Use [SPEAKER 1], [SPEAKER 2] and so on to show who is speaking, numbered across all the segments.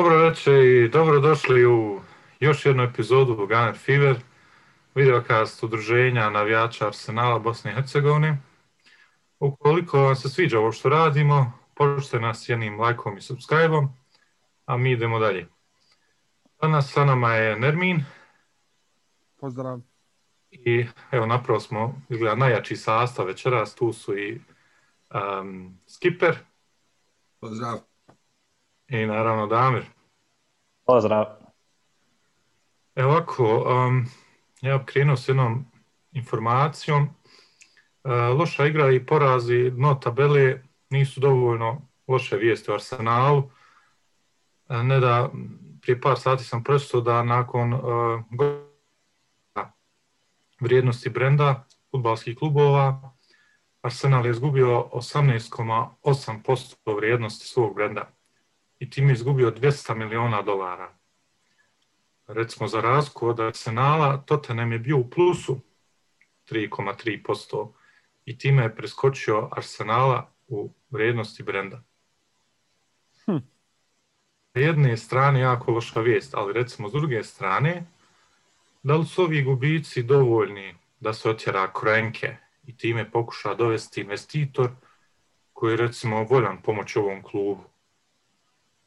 [SPEAKER 1] Dobro večer i dobrodošli u još jednu epizodu Gunner Fever, videokast udruženja navijača Arsenala Bosne i Hercegovine. Ukoliko vam se sviđa ovo što radimo, počnite nas jednim lajkom i subscribe a mi idemo dalje. Danas sa nama je Nermin.
[SPEAKER 2] Pozdrav.
[SPEAKER 1] I evo napravo smo izgleda najjači sastav večeras, tu su i um, Skipper.
[SPEAKER 3] Pozdrav.
[SPEAKER 1] I naravno Damir.
[SPEAKER 4] Pozdrav.
[SPEAKER 1] Evo ovako, um, ja krenuo s jednom informacijom. Uh, loša igra i porazi dno tabele nisu dovoljno loše vijesti u Arsenalu. Uh, ne da prije par sati sam pročitao da nakon uh, vrijednosti brenda futbalskih klubova Arsenal je izgubio 18,8% vrijednosti svog brenda i tim je izgubio 200 miliona dolara. Recimo za razliku od Arsenala, Tottenham je bio u plusu 3,3% i time je preskočio Arsenala u vrijednosti brenda. Hm. jedne strane jako loša vijest, ali recimo s druge strane, da li su ovi gubici dovoljni da se otjera Krenke i time pokuša dovesti investitor koji je recimo voljan pomoći ovom klubu.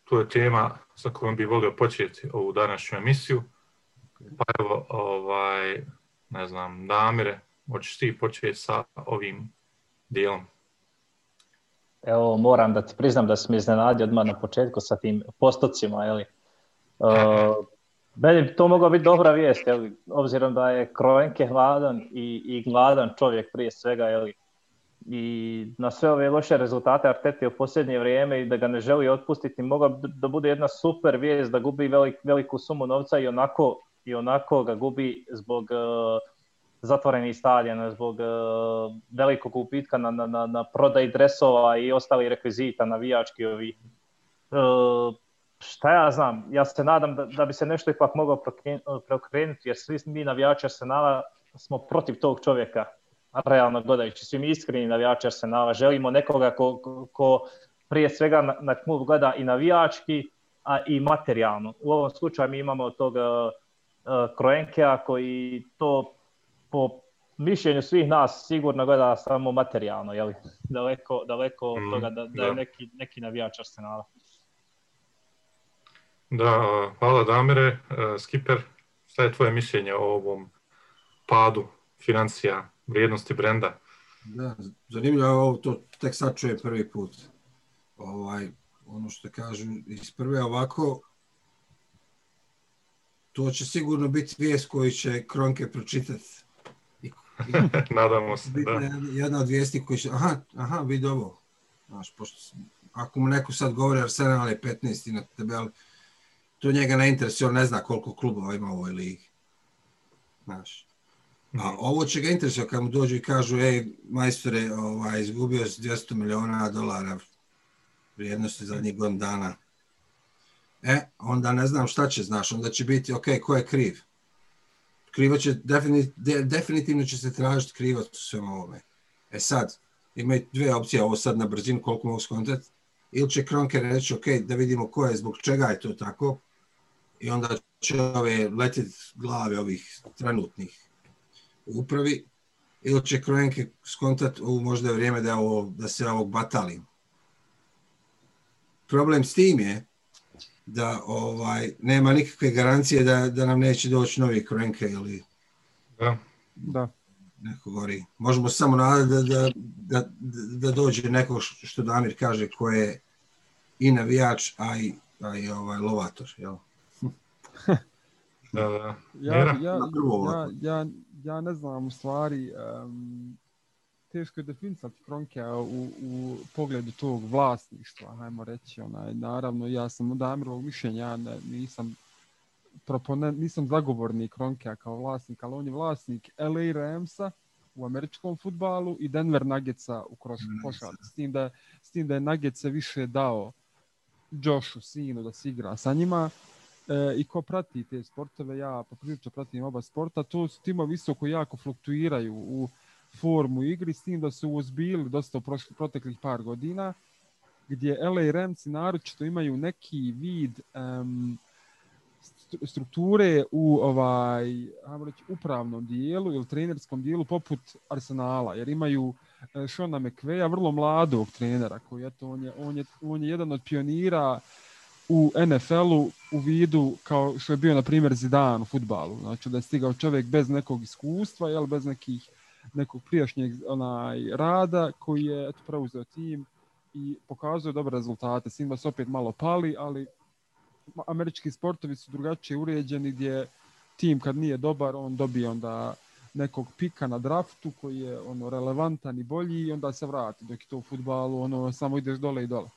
[SPEAKER 1] To je tema sa kojom bih volio početi ovu današnju emisiju. Pa evo, ovaj, ne znam, Damire, hoćeš ti početi sa ovim dijelom?
[SPEAKER 4] Evo, moram da ti priznam da sam iznenadio odmah na početku sa tim postocima, jeli? Uh, meni to mogla biti dobra vijest, jeli? obzirom da je Kroenke hladan i, i gladan čovjek prije svega, jeli? I na sve ove loše rezultate Arteti u posljednje vrijeme i da ga ne želi otpustiti, mogla da bude jedna super vijest da gubi velik, veliku sumu novca i onako, i onako ga gubi zbog uh, zatvorenih stadiona, zbog uh, velikog upitka na, na, na, prodaj dresova i ostalih rekvizita navijački ovi. Uh, šta ja znam, ja se nadam da, da bi se nešto ipak moglo preokrenuti, jer svi mi navijači Arsenala smo protiv tog čovjeka realno gledajući, svi mi iskreni navijači Arsenala, želimo nekoga ko, ko prije svega na, na klub gleda i navijački, a i materijalno. U ovom slučaju mi imamo tog uh, Kroenkea koji to po mišljenju svih nas sigurno gleda samo materijalno, jeli? daleko, daleko od mm, toga da, da je neki, neki navijač Arsenala.
[SPEAKER 1] Da, hvala Damire. Skipper, šta je tvoje mišljenje o ovom padu financija vrijednosti brenda.
[SPEAKER 3] Da, zanimljivo je ovo, to tek sad čuje prvi put. Ovaj, ono što kažu iz prve ovako, to će sigurno biti vijest koji će Kronke pročitati.
[SPEAKER 1] I, i, Nadamo se, da.
[SPEAKER 3] Jedna od vijesti koji će, aha, aha, vidi ovo. Znaš, pošto, ako mu neko sad govori Arsenal je 15 na tabeli, to njega ne interesuje, on ne zna koliko klubova ima u ovoj ligi. Znaš. A ovo će ga interesuje kad mu dođu i kažu, ej, majstore, ovaj, izgubio si 200 miliona dolara vrijednosti zadnjih godin dana. E, onda ne znam šta će, znaš, onda će biti, ok, ko je kriv? Krivo će, definit, de, definitivno će se tražiti krivac u svem ovome. E sad, ima dve opcije, ovo sad na brzinu, koliko mogu skontati. Ili će Kronke reći, ok, da vidimo ko je, zbog čega je to tako. I onda će ove letiti glave ovih trenutnih upravi ili će Kroenke skontat ovo možda je vrijeme da, ovo, da se ovog batali. Problem s tim je da ovaj nema nikakve garancije da, da nam neće doći novi Kroenke ili
[SPEAKER 1] da.
[SPEAKER 2] da.
[SPEAKER 3] neko gori. Možemo samo nadati da, da, da, da dođe neko što Damir kaže ko je i navijač, a i, a i ovaj lovator. Jel?
[SPEAKER 1] da, da.
[SPEAKER 2] Ja, ja, ja, ja, ja ne znam u stvari um, teško je definisati Kronke u, u pogledu tog vlasništva, hajmo reći, onaj, naravno ja sam u Damirovog mišljenja, ja ne, nisam proponent, nisam zagovornik Kronke kao vlasnik, ali on je vlasnik LA Ramsa u američkom futbalu i Denver Nuggetsa u košarci. S tim da, s tim da je Nuggets više dao Joshu, sinu, da se igra sa njima e, i ko prati te sportove, ja poprilično pratim oba sporta, to su tima visoko jako fluktuiraju u formu igri, s tim da su uzbili dosta u proteklih par godina gdje LA Ramsi naročito imaju neki vid strukture u ovaj, reći, upravnom dijelu ili trenerskom dijelu poput Arsenala, jer imaju Šona McVeja, vrlo mladog trenera, koji eto, on, je, on, je, on je jedan od pionira u NFL-u u vidu kao što je bio na primjer Zidan u futbalu. Znači da je stigao čovjek bez nekog iskustva, jel, bez nekih, nekog prijašnjeg onaj, rada koji je eto, preuzeo tim i pokazuje dobre rezultate. Simba se opet malo pali, ali američki sportovi su drugačije uređeni gdje tim kad nije dobar, on dobije onda nekog pika na draftu koji je ono relevantan i bolji i onda se vrati dok je to u futbalu ono samo ideš dole i dole.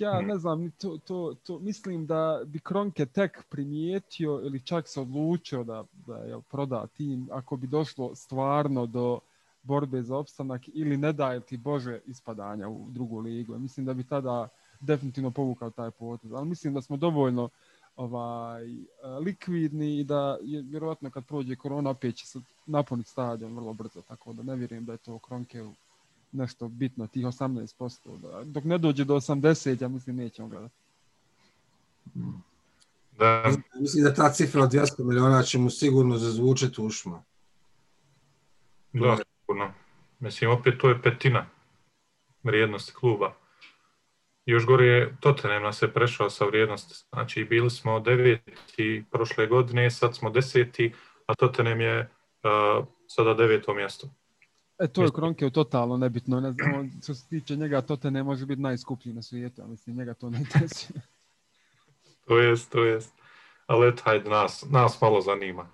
[SPEAKER 2] Ja hmm. ne znam, to, to, to, mislim da bi Kronke tek primijetio ili čak se odlučio da, da je proda tim ako bi došlo stvarno do borbe za opstanak ili ne daje ti Bože ispadanja u drugu ligu. Mislim da bi tada definitivno povukao taj potez. Ali mislim da smo dovoljno ovaj, likvidni i da je, vjerojatno kad prođe korona opet će se napuniti stadion vrlo brzo, tako da ne vjerujem da je to Kronke nešto bitno, tih 18%. dok ne dođe do 80, ja mislim nećemo gledati.
[SPEAKER 3] Da. Mislim da ta cifra od 200 miliona će mu sigurno zazvučiti ušma.
[SPEAKER 1] Da, sigurno. Mislim, opet to je petina vrijednosti kluba. Još gore je Tottenham nas je prešao sa vrijednosti. Znači, bili smo deveti prošle godine, sad smo deseti, a Tottenham je uh, sada deveto mjesto.
[SPEAKER 2] E, to je Kronke u totalno nebitno. Ne znam, što se tiče njega, to ne može biti najskuplji na svijetu, mislim, njega to ne interesuje.
[SPEAKER 1] to jest, to jest. Ali eto, hajde, nas, nas malo zanima.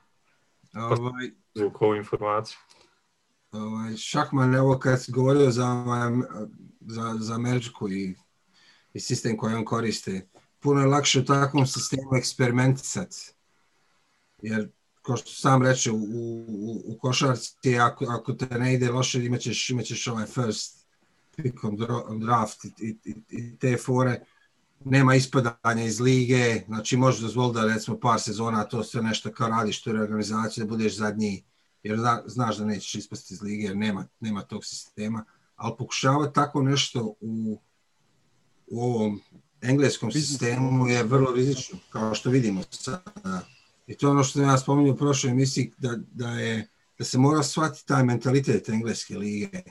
[SPEAKER 3] Ovaj,
[SPEAKER 1] Zvuk ovu informaciju.
[SPEAKER 3] Ovaj, Šakman, evo kad si govorio za, za, za Američku i, i sistem koji on koriste, puno je lakše u takvom sistemu eksperimentisati. Jer kao što sam reče, u, u, u košarci, ako, ako te ne ide loše, imat ćeš, imat ćeš ovaj first pick on draft i, i, i, te fore. Nema ispadanja iz lige, znači možeš dozvoliti da recimo par sezona to sve nešto kao radiš tu organizaciju, da budeš zadnji, jer zna, znaš da nećeš ispasti iz lige, jer nema, nema tog sistema. Ali pokušavati tako nešto u, u ovom engleskom sistemu je vrlo rizično, kao što vidimo sada i to je ono što ja spomenuo u prošloj emisiji, da, da, je, da se mora shvatiti taj mentalitet engleske lige.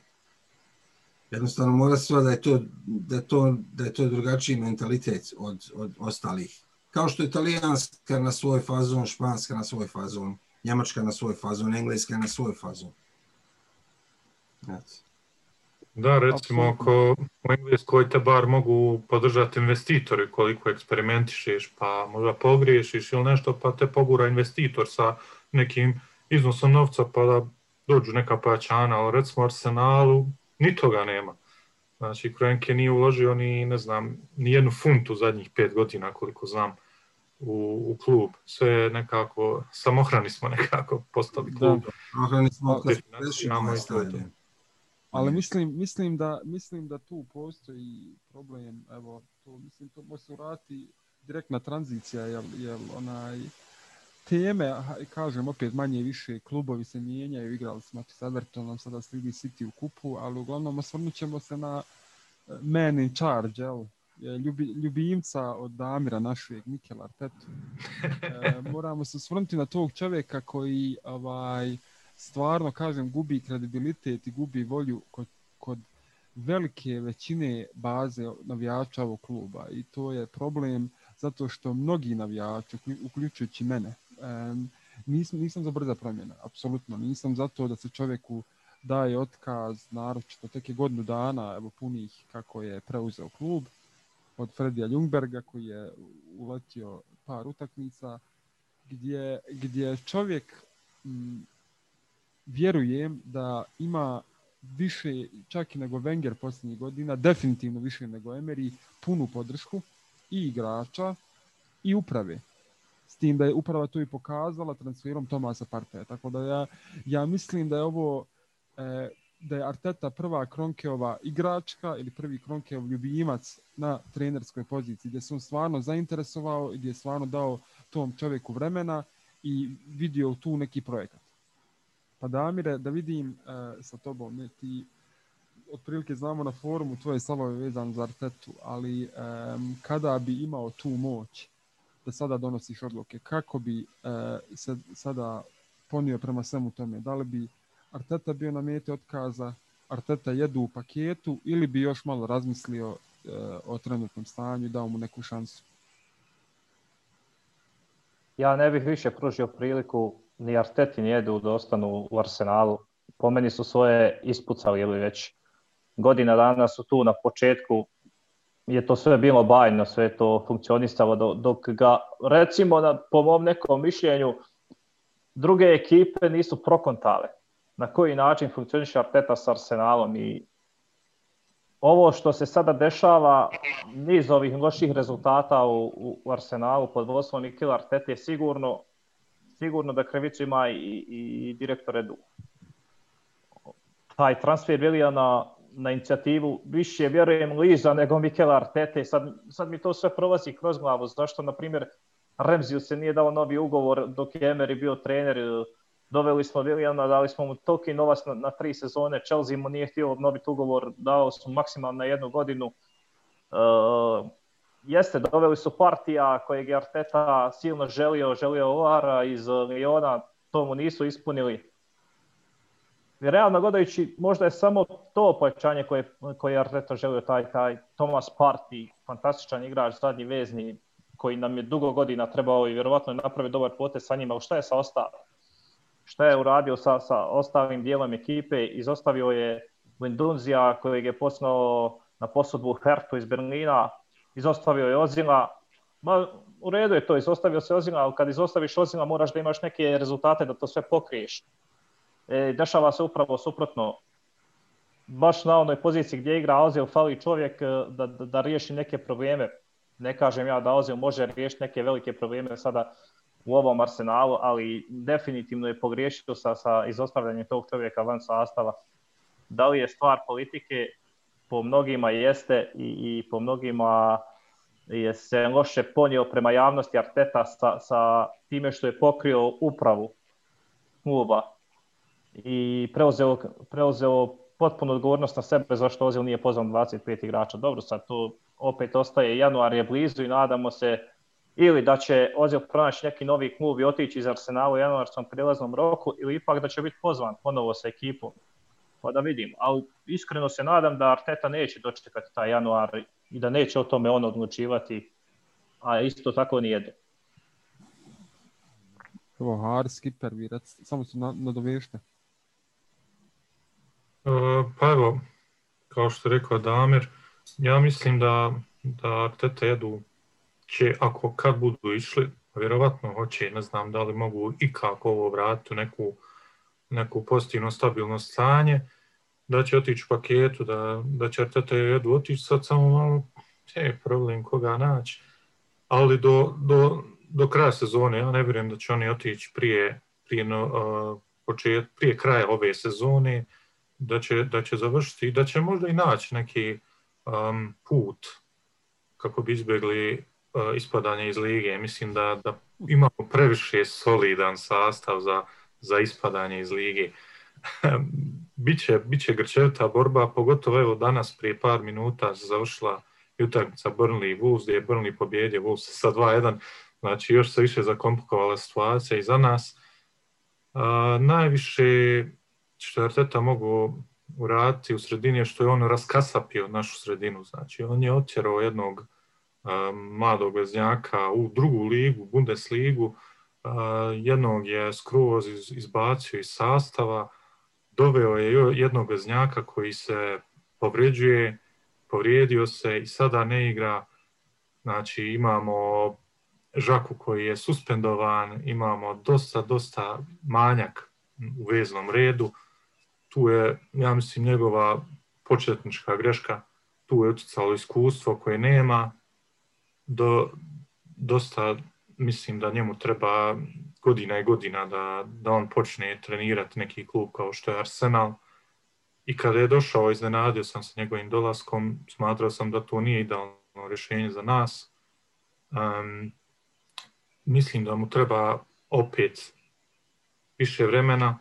[SPEAKER 3] Jednostavno mora se da je to, da to, da je to drugačiji mentalitet od, od ostalih. Kao što je italijanska na svoj fazon, španska na svoj fazon, njemačka na svoj fazon, engleska na svoj fazon. Znači.
[SPEAKER 1] Da, recimo, ako u Engleskoj te bar mogu podržati investitori koliko eksperimentišeš, pa možda pogriješiš ili nešto, pa te pogura investitor sa nekim iznosom novca, pa da dođu neka pojačana, ali recimo Arsenalu ni toga nema. Znači, Kroenke nije uložio ni, ne znam, ni jednu funtu zadnjih pet godina, koliko znam, u, u klub. Sve je nekako, samohrani smo nekako postali klub. Da,
[SPEAKER 3] samohrani smo,
[SPEAKER 2] ali mislim, mislim, da, mislim da tu postoji problem, evo, to, mislim, to može se urati direktna tranzicija, jer, jer onaj, teme, kažem opet manje više, klubovi se mijenjaju, igrali smo s Evertonom, sada slidi City u kupu, ali uglavnom osvrnut ćemo se na eh, man in charge, jel? Ljubi, ljubimca od Damira našeg, Mikel Artetu. E, moramo se osvrnuti na tog čovjeka koji ovaj, stvarno, kažem, gubi kredibilitet i gubi volju kod, kod velike većine baze navijača ovog kluba. I to je problem zato što mnogi navijači, uključujući mene, nisam, nisam za brza promjena, apsolutno. Nisam zato da se čovjeku daje otkaz, naročito tek je godinu dana, evo punih kako je preuzeo klub od Fredija Ljungberga koji je uletio par utakmica gdje, gdje čovjek vjerujem da ima više, čak i nego Wenger posljednjih godina, definitivno više nego Emery, punu podršku i igrača i uprave. S tim da je uprava to i pokazala transferom Tomasa Parteja. Tako da ja, ja mislim da je ovo e, da je Arteta prva Kronkeova igračka ili prvi Kronkeov ljubimac na trenerskoj poziciji gdje se on stvarno zainteresovao i gdje je stvarno dao tom čovjeku vremena i vidio tu neki projekat. Pa Damire, da vidim uh, sa tobom, ne, ti otprilike znamo na forumu tvoje stavove vezan za Artetu, ali kada bi imao tu moć da sada donosiš odluke, kako bi e, se sada ponio prema svemu tome? Da li bi Arteta bio na meti otkaza, Arteta jedu u paketu ili bi još malo razmislio e, o trenutnom stanju i dao mu neku šansu?
[SPEAKER 4] Ja ne bih više pružio priliku ni Arteti ni Jedu da ostanu u Arsenalu. Po meni su svoje ispucali ili već godina dana su tu na početku je to sve bilo bajno, sve to funkcionisalo dok ga recimo na, po mom nekom mišljenju druge ekipe nisu prokontale na koji način funkcioniše Arteta s Arsenalom i ovo što se sada dešava, niz ovih loših rezultata u, u Arsenalu pod vodstvom Mikel Arteta je sigurno, sigurno da krivicu ima i, i direktor Edu. Taj transfer Vilijana na inicijativu više vjerujem Liza nego Mikel Arteta sad, sad mi to sve prolazi kroz glavu. Zašto, na primjer, Remziju se nije dao novi ugovor dok je Emery bio trener doveli smo Williama, dali smo mu toliki novac na, na, tri sezone, Chelsea mu nije htio obnoviti ugovor, dao su maksimalno na jednu godinu. Uh, jeste, doveli su partija kojeg je Arteta silno želio, želio Ovara iz Liona, to mu nisu ispunili. Realno gledajući, možda je samo to pojačanje koje, koje je Arteta želio, taj, taj Thomas Party, fantastičan igrač, zadnji vezni, koji nam je dugo godina trebao i vjerovatno je napravio dobar potez sa njima, ali šta je sa ostalim? šta je uradio sa, sa ostalim dijelom ekipe, izostavio je Lindunzija kojeg je poslao na posudbu Hertu iz Berlina, izostavio je Ozila, Ma, u redu je to, izostavio se Ozila, ali kad izostaviš Ozila moraš da imaš neke rezultate da to sve pokriješ. E, dešava se upravo suprotno. Baš na onoj poziciji gdje igra Ozil fali čovjek e, da, da, da riješi neke probleme. Ne kažem ja da Ozil može riješiti neke velike probleme sada u ovom arsenalu, ali definitivno je pogriješio sa, sa izostavljanjem tog čovjeka van sastava. Da li je stvar politike? Po mnogima jeste i, i po mnogima je se loše ponio prema javnosti Arteta sa, sa time što je pokrio upravu kluba i preuzeo, preuzeo potpuno odgovornost na sebe zašto Ozil nije pozvan 25 igrača. Dobro, sad to opet ostaje, januar je blizu i nadamo se ili da će Ozil pronaći neki novi klub i otići iz Arsenala u januarskom prilaznom roku ili ipak da će biti pozvan ponovo sa ekipom. Pa da vidim, ali iskreno se nadam da Arteta neće dočekati taj januar i da neće o tome on odlučivati, a isto tako ni jedu.
[SPEAKER 2] Evo, Har, Skipper, vi samo se nadovešte.
[SPEAKER 1] Uh, pa evo, kao što je rekao Damir, ja mislim da, da Arteta jedu će, ako kad budu išli, vjerovatno hoće, ne znam da li mogu i kako ovo vratiti u neku, neku pozitivno stabilno stanje, da će otići u paketu, da, da će Arteta jedu otići, sad samo malo, je problem koga naći, ali do, do, do kraja sezone, ja ne vjerujem da će oni otići prije, prije, uh, počet, prije kraja ove sezone, da će, da će završiti i da će možda i naći neki um, put kako bi izbjegli E, ispadanje iz lige. Mislim da, da imamo previše solidan sastav za, za ispadanje iz lige. biće, biće grčevita borba, pogotovo evo danas prije par minuta se završila utakmica Burnley i Wolves, gdje je Burnley pobjedio Wolves sa 2-1, znači još se više zakomplikovala situacija i za nas. A, najviše što je Arteta mogu uraditi u sredini je što je on raskasapio našu sredinu, znači on je otjerao jednog mladog veznjaka u drugu ligu, Bundesligu, jednog je skroz izbacio iz sastava, doveo je jednog veznjaka koji se povređuje, povrijedio se i sada ne igra, znači imamo Žaku koji je suspendovan, imamo dosta, dosta manjak u veznom redu, tu je, ja mislim, njegova početnička greška, tu je utjecalo iskustvo koje nema, do, dosta mislim da njemu treba godina i godina da, da on počne trenirati neki klub kao što je Arsenal. I kada je došao, iznenadio sam se njegovim dolaskom, smatrao sam da to nije idealno rješenje za nas. Um, mislim da mu treba opet više vremena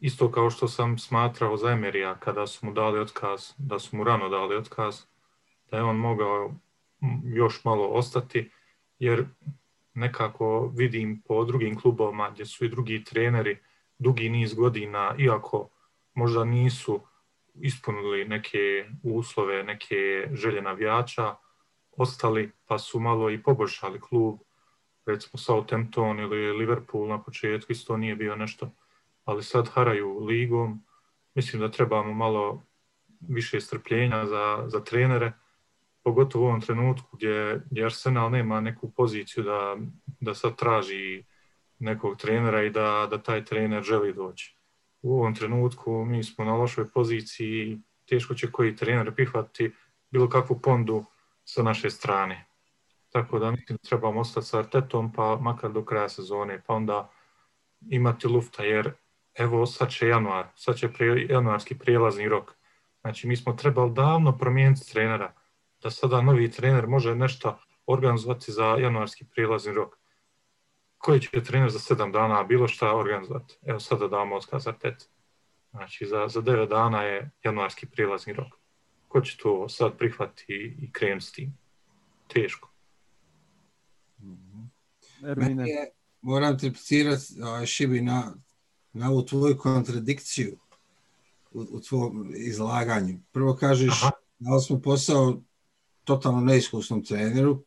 [SPEAKER 1] isto kao što sam smatrao za Emerija kada su mu dali otkaz, da su mu rano dali otkaz, da je on mogao još malo ostati, jer nekako vidim po drugim klubovima gdje su i drugi treneri dugi niz godina, iako možda nisu ispunili neke uslove, neke želje navijača, ostali pa su malo i poboljšali klub, recimo Southampton ili Liverpool na početku isto nije bio nešto, ali sad haraju ligom, mislim da trebamo malo više strpljenja za, za trenere, pogotovo u ovom trenutku gdje, gdje Arsenal nema neku poziciju da, da sad traži nekog trenera i da, da taj trener želi doći. U ovom trenutku mi smo na lošoj poziciji teško će koji trener prihvatiti bilo kakvu pondu sa naše strane. Tako da mislim trebamo ostati sa Artetom pa makar do kraja sezone, pa onda imati lufta jer evo sad će januar, sad će pre, januarski prijelazni rok. Znači mi smo trebali davno promijeniti trenera, da sada novi trener može nešto organizovati za januarski prijelazni rok. Koji će trener za sedam dana bilo šta organizovati? Evo sada damo otkaz Artet. Znači za, za devet dana je januarski prijelazni rok. Ko će to sad prihvatiti i krenuti s tim? Teško.
[SPEAKER 3] Meni je, moram te replicirati, Šibi, na, na ovu tvoju kontradikciju u, u tvom izlaganju. Prvo kažeš, dali smo posao totalno neiskusnom treneru.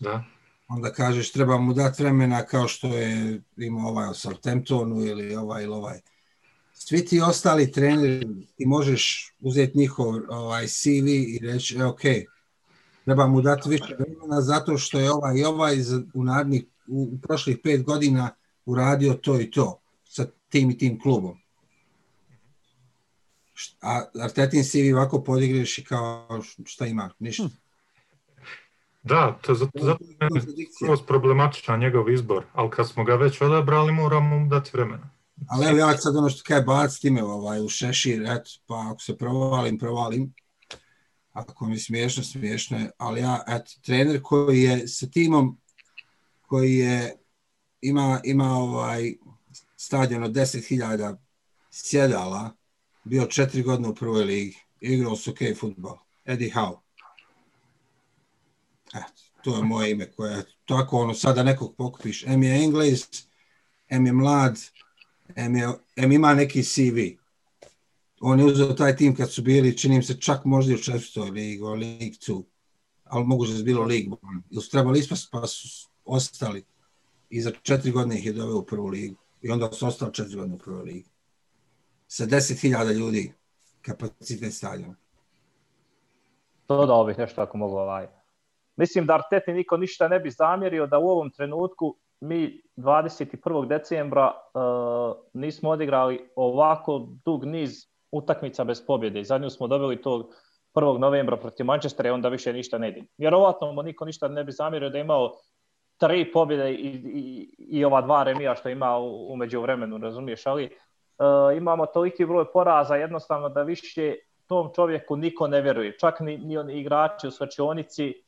[SPEAKER 1] Da.
[SPEAKER 3] Onda kažeš, treba mu dati vremena kao što je imao ovaj u Southamptonu ili ovaj ili ovaj. Svi ti ostali treneri, ti možeš uzeti njihov ovaj, CV i reći, e, ok, treba mu dati više vremena zato što je ovaj i ovaj u, narednih, u, u prošlih pet godina uradio to i to sa tim i tim klubom. A Artetin CV ovako podigreš i kao šta ima, ništa.
[SPEAKER 1] Da, to zato, zato je problematičan njegov izbor, ali kad smo ga već odabrali moramo mu dati vremena.
[SPEAKER 3] Ali evo ja sad ono što kaj bac time ovaj, u šešir, eto, pa ako se provalim, provalim. Ako mi smiješno, smiješno je. Ali ja, eto, trener koji je sa timom, koji je, ima, ima ovaj stadion od 10.000 sjedala, bio četiri godine u prvoj ligi, igrao su ok futbol. Eddie Howe. To je moje ime koje, tako ono, sada nekog pokupiš. M je Engles, M je mlad, M, je, M ima neki CV. On je uzeo taj tim kad su bili, činim se čak možda u četvrtoj ligu, League 2. Ali mogu da bilo 1. Ili su trebali ispast, pa su ostali. I za četiri godine ih je doveo u prvu ligu. I onda su ostali četiri godine u prvoj ligi. Sa deset hiljada ljudi kapacitet stadiona.
[SPEAKER 4] To da bih nešto ako mogu ovaj. Mislim da Arteti niko ništa ne bi zamjerio da u ovom trenutku mi 21. decembra uh, nismo odigrali ovako dug niz utakmica bez pobjede. Zadnju smo dobili tog 1. novembra protiv Manchestera i onda više ništa ne ide. Vjerovatno mu niko ništa ne bi zamjerio da je imao tri pobjede i, i, i ova dva remija što ima u, umeđu vremenu, razumiješ, ali uh, imamo toliki broj poraza jednostavno da više tom čovjeku niko ne vjeruje. Čak ni, ni oni igrači u svačionici,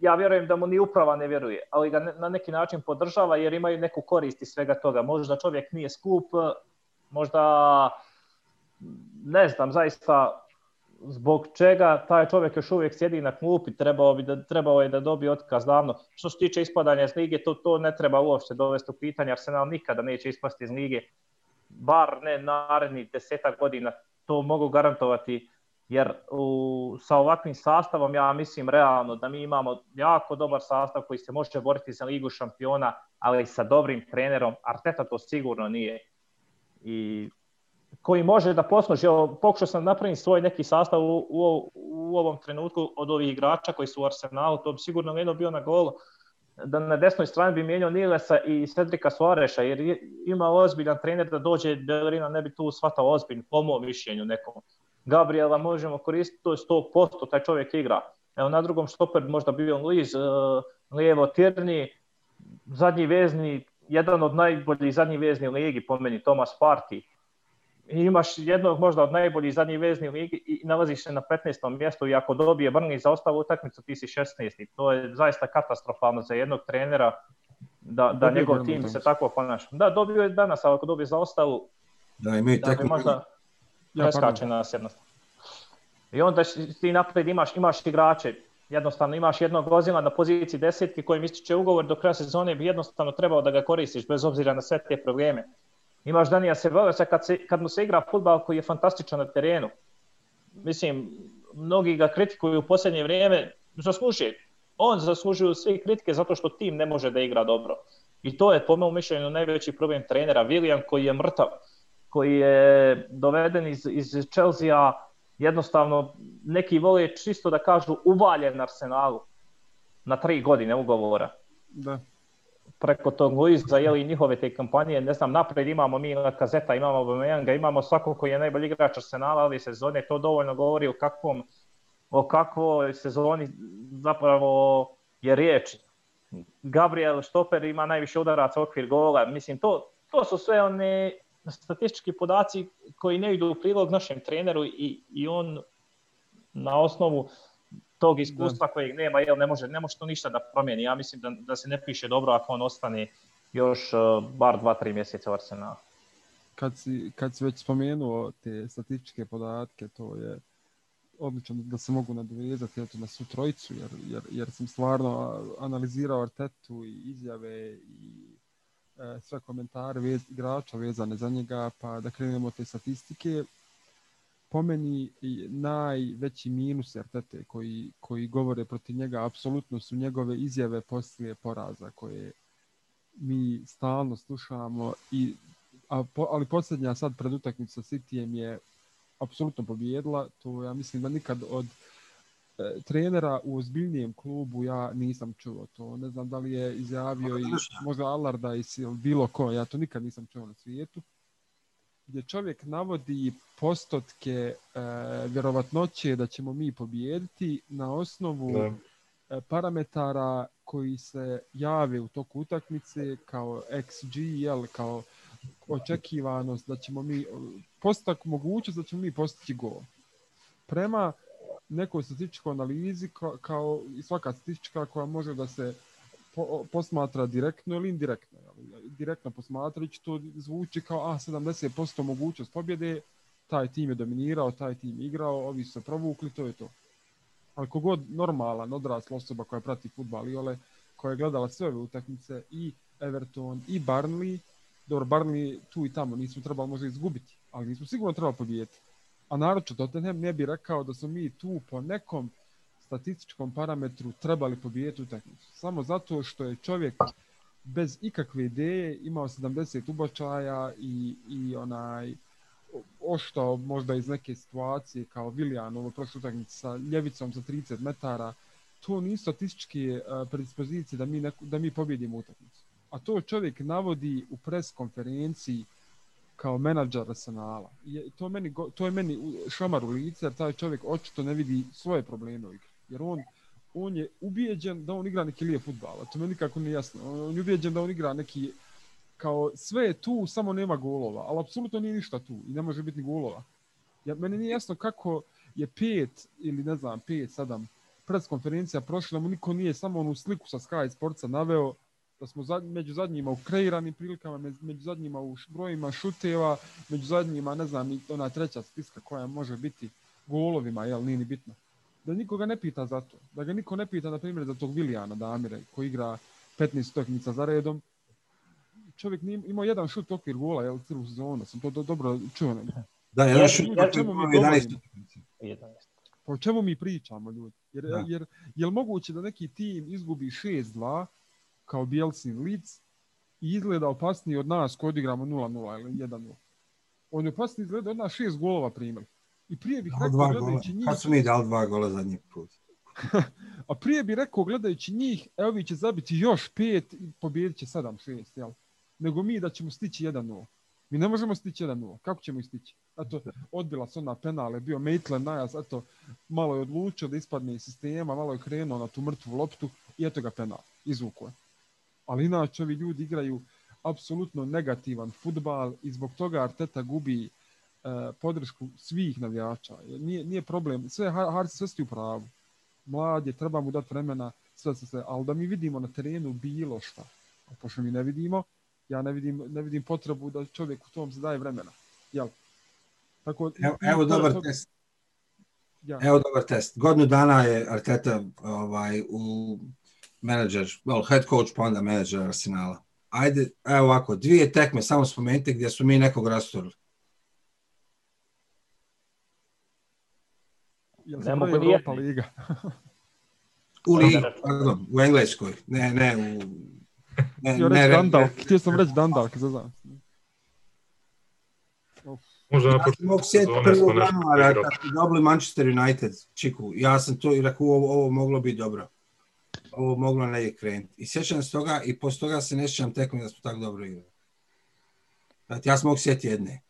[SPEAKER 4] ja vjerujem da mu ni uprava ne vjeruje, ali ga na neki način podržava jer imaju neku korist iz svega toga. Možda čovjek nije skup, možda ne znam, zaista zbog čega taj čovjek još uvijek sjedi na klupi, trebao, bi da, trebao je da dobije otkaz davno. Što se tiče ispadanja iz lige, to, to ne treba uopšte dovesti u pitanje, Arsenal nikada neće ispasti iz lige, bar ne narednih desetak godina, to mogu garantovati jer u, sa ovakvim sastavom ja mislim realno da mi imamo jako dobar sastav koji se može boriti za ligu šampiona, ali sa dobrim trenerom, Arteta to sigurno nije. I koji može da posluži, pokušao sam napraviti svoj neki sastav u, u, u ovom trenutku od ovih igrača koji su u Arsenalu, to bi sigurno jedno bio na golu, da na desnoj strani bi mijenjao Nilesa i Cedrika Suareša, jer ima ozbiljan trener da dođe, Bellerina ne bi tu shvatao ozbiljno, po mom mišljenju nekom. Gabriela možemo koristiti, to je 100%, taj čovjek igra. Evo na drugom štoper možda bio Liz, uh, lijevo Tirni, zadnji vezni, jedan od najboljih zadnjih vezni ligi, po meni, Tomas Parti. I imaš jednog možda od najboljih zadnjih vezni ligi i nalaziš se na 15. mjestu i ako dobije Brni za ostavu utakmicu ti si 16. To je zaista katastrofalno za jednog trenera da, da njegov tim se tako ponaša. Da, dobio je danas, ali ako dobije za ostavu,
[SPEAKER 3] Da, imaju
[SPEAKER 4] da bi možda preskače nas jednostavno. I onda ti naprijed imaš, imaš igrače, jednostavno imaš jednog vozila na poziciji desetki kojim ističe ugovor do kraja sezone bi jednostavno trebao da ga koristiš bez obzira na sve te probleme. Imaš Danija Sebovesa kad, se, kad mu se igra futbal koji je fantastičan na terenu. Mislim, mnogi ga kritikuju u posljednje vrijeme, zaslužuje. On zaslužuje sve kritike zato što tim ne može da igra dobro. I to je po mom mišljenju najveći problem trenera. William koji je mrtav, koji je doveden iz, iz Chelsea jednostavno neki vole čisto da kažu uvaljen Arsenalu na tri godine ugovora.
[SPEAKER 2] Da.
[SPEAKER 4] Preko tog Luiza, jeli njihove te kampanje, ne znam, napred imamo mi Kazeta, imamo Bameyanga, imamo svakog koji je najbolji igrač Arsenala, ali sezone to dovoljno govori o kakvom o kakvoj sezoni zapravo je riječ. Gabriel Štoper ima najviše udaraca okvir gola. Mislim, to, to su sve one statistički podaci koji ne idu u prilog našem treneru i, i on na osnovu tog iskustva da. kojeg nema, jel ne može, ne može to ništa da promijeni. Ja mislim da, da se ne piše dobro ako on ostane još uh, bar 2-3 mjeseca u Arsenalu.
[SPEAKER 2] Kad si, kad si već spomenuo te statističke podatke, to je odlično da se mogu nadovezati eto, na svu trojicu, jer, jer, jer sam stvarno analizirao Artetu i izjave i sve komentare vez, igrača vezane za njega, pa da krenemo te statistike. Po meni najveći minus koji, koji govore protiv njega apsolutno su njegove izjave poslije poraza koje mi stalno slušamo i a, po, ali posljednja sad pred utakmicom sa Cityjem je apsolutno pobjedila. To ja mislim da nikad od e, trenera u ozbiljnijem klubu ja nisam čuo to. Ne znam da li je izjavio i možda Allardyce ili bilo ko, ja to nikad nisam čuo na svijetu. Gdje čovjek navodi postotke e, vjerovatnoće da ćemo mi pobijediti na osnovu da. E, parametara koji se jave u toku utakmice kao XG, jel, kao očekivanost da ćemo mi postak mogućnost da ćemo mi postići gol. Prema nekoj statističkoj analizi kao, kao i svaka statistička koja može da se po, posmatra direktno ili indirektno. Direktno posmatrajući to zvuči kao a 70% mogućnost pobjede, taj tim je dominirao, taj tim igrao, ovi su se provukli, to je to. Ali kogod normalan, odrasla osoba koja prati futbal i ole, koja je gledala sve ove utakmice i Everton i Barnley, dobro, Barnley tu i tamo nismo trebali možda izgubiti, ali nismo sigurno trebali pobijeti. A naroče Tottenham ne bi rekao da smo mi tu po nekom statističkom parametru trebali pobijeti utakmicu. Samo zato što je čovjek bez ikakve ideje imao 70 ubačaja i, i onaj oštao možda iz neke situacije kao Viljan ovo prošle utakmice sa ljevicom za 30 metara. To nisu statističke uh, predispozicije da mi, neku, da mi pobjedimo utakmicu a to čovjek navodi u pres konferenciji kao menadžer Arsenala. Je, to, meni, to je meni šamar u lice, jer taj čovjek očito ne vidi svoje probleme u igri. Jer on, on je ubijeđen da on igra neki lije futbala. To meni nikako nije jasno. On je ubijeđen da on igra neki kao sve je tu, samo nema golova. Ali apsolutno nije ništa tu i ne može biti ni golova. Ja, meni nije jasno kako je pet ili ne znam, pet, sedam preskonferencija prošla, mu niko nije samo onu sliku sa Sky Sportsa naveo da smo zad, među zadnjima u kreiranim prilikama, među zadnjima u brojima šuteva, među zadnjima, ne znam, ona treća stiska koja može biti golovima, jel, nije ni bitno. Da nikoga ne pita za to. Da ga niko ne pita, na primjer, za tog Vilijana Damire, koji igra 15 utakmica za redom. Čovjek nije imao jedan šut okvir gola, jel, cijelu sezonu, sam to do, dobro čuo.
[SPEAKER 3] Da, jedan šut okvir gola, 11
[SPEAKER 2] Pa o čemu mi pričamo, ljudi? Jer, da. jer, je li moguće da neki tim izgubi 6-2, kao Bielsin Leeds i izgleda opasniji od nas koji odigramo 0-0 ili 1-0. On je opasniji izgleda od nas šest golova primili. I prije bih rekao gledajući njih...
[SPEAKER 3] Kad su mi dali dva gola zadnji put?
[SPEAKER 2] a prije bih rekao gledajući njih, evo vi će zabiti još pet i pobijedit će 7-6, jel? Nego mi da ćemo stići 1-0. Mi ne možemo stići 1-0. Kako ćemo stići? Eto, odbila se ona penale, bio Maitland najaz, eto, malo je odlučio da ispadne iz sistema, malo je krenuo na tu mrtvu loptu i eto ga penal, izvuko je ali inače ovi ljudi igraju apsolutno negativan futbal i zbog toga Arteta gubi e, podršku svih navijača. Nije, nije problem, sve Harci sve sti u pravu. Mlad je, treba mu dati vremena, sve se sve, ali da mi vidimo na terenu bilo šta, a pošto mi ne vidimo, ja ne vidim, ne vidim potrebu da čovjek u tom se daje vremena. Jel?
[SPEAKER 3] Tako, evo, evo dobar to... test. Ja. Evo dobar test. Godinu dana je Arteta ovaj, u menadžer, well, head coach pa onda menadžer Arsenala. Ajde, evo ovako, dvije tekme, samo spomenite gdje su mi nekog rasturili.
[SPEAKER 2] Jel ne mogu Europa Liga?
[SPEAKER 3] u Ligi, pardon, u Engleskoj. Ne, ne, u...
[SPEAKER 2] Ne, Htio, ne, Dandal. Htio sam reći Dandal, kad znam.
[SPEAKER 1] Možda
[SPEAKER 3] ja sam mogu sjeti prvog januara kad su dobili Manchester United, Čiku. Ja sam to i rekao, ovo, ovo moglo biti dobro. Ovo moglo negdje krenuti. I sjećam se toga i poslije toga se ne sjećam tekom da smo tako dobro igrali. Znači, ja sam mogu sjeti jedne.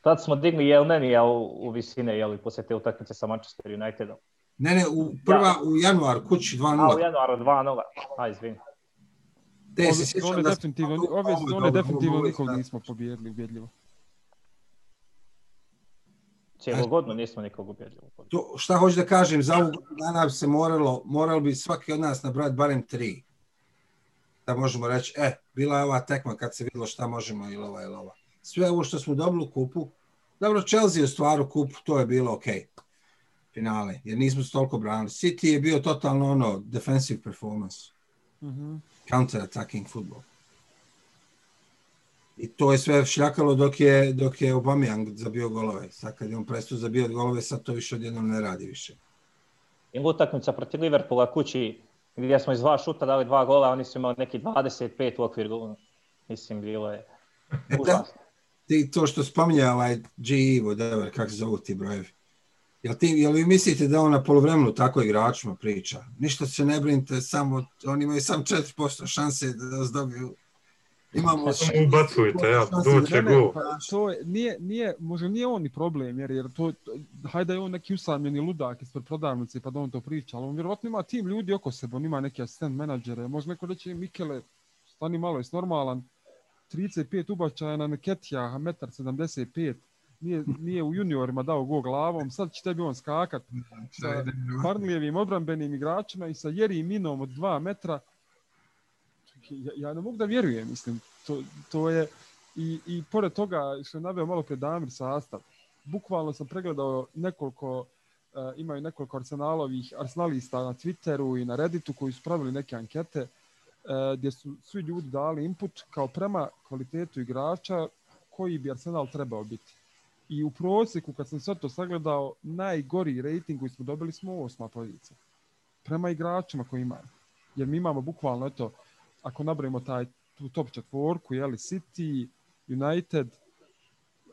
[SPEAKER 4] Tad smo digli jel ne u, u visine, jel, poslije te utakmice sa Manchester Unitedom.
[SPEAKER 3] Ne, ne, u prva ja. u januar, kući 2-0.
[SPEAKER 4] A, u januaru 2-0. Aj, izvini.
[SPEAKER 2] Ove sezone definitivno, ove sezone definitivno nikog nismo pobijedili ubjedljivo.
[SPEAKER 4] Cijelo godinu nismo nikog ubjedljivo.
[SPEAKER 3] To, šta hoću da kažem, za ovu dana bi se moralo, moralo bi svaki od nas nabrati barem tri. Da možemo reći, e, bila je ova tekma kad se vidjelo šta možemo ili ova ili ova. Sve ovo što smo dobili u kupu, dobro, Chelsea je stvar u kupu, to je bilo okej. Okay finale, jer nismo se toliko branili. City je bio totalno ono, defensive performance. Mm-hmm. Counter-attacking football. I to je sve šljakalo dok je, dok je Aubameyang zabio golove. Sad kad je on prestao zabio golove, sad to više odjednom ne radi više.
[SPEAKER 4] I utakmica protiv Liverpoola kući gdje smo iz dva šuta dali dva gola, oni su imali neki 25 u okvir gola. Mislim, bilo je e, užasno.
[SPEAKER 3] Ti to što spominja ovaj GE, whatever, kako se zovu ti brojevi. Jel, ti, jel vi mislite da on na polovremenu tako igračima priča? Ništa se ne brinite, samo, oni imaju samo 4% šanse da vas dobiju.
[SPEAKER 1] Imamo Ubacujte, ja, doće go.
[SPEAKER 2] Pa, to je, nije, nije, možda nije on ni problem, jer, jer to, hajde je on neki usamljeni ludak ispred prodavnice pa da on to priča, ali on vjerovatno ima tim ljudi oko sebe, on ima neki asistent menadžere, možda neko reći Mikele, stani malo, je normalan, 35 ubačaja na Neketija, 1,75 m, nije, nije u juniorima dao go glavom, sad će tebi on skakat sa Barnlijevim obrambenim igračima i sa Jeri Minom od dva metra. Ja, ja ne mogu da vjerujem, mislim, to, to je i, i pored toga što je naveo malo pred Damir sastav, bukvalno sam pregledao nekoliko uh, imaju nekoliko arsenalovih arsenalista na Twitteru i na Redditu koji su pravili neke ankete uh, gdje su svi ljudi dali input kao prema kvalitetu igrača koji bi Arsenal trebao biti i u prosjeku kad sam sve to sagledao, najgori rating koji smo dobili smo osma pozicija. Prema igračima koji imaju. Jer mi imamo bukvalno, eto, ako nabrojimo taj, tu top četvorku, jeli, City, United,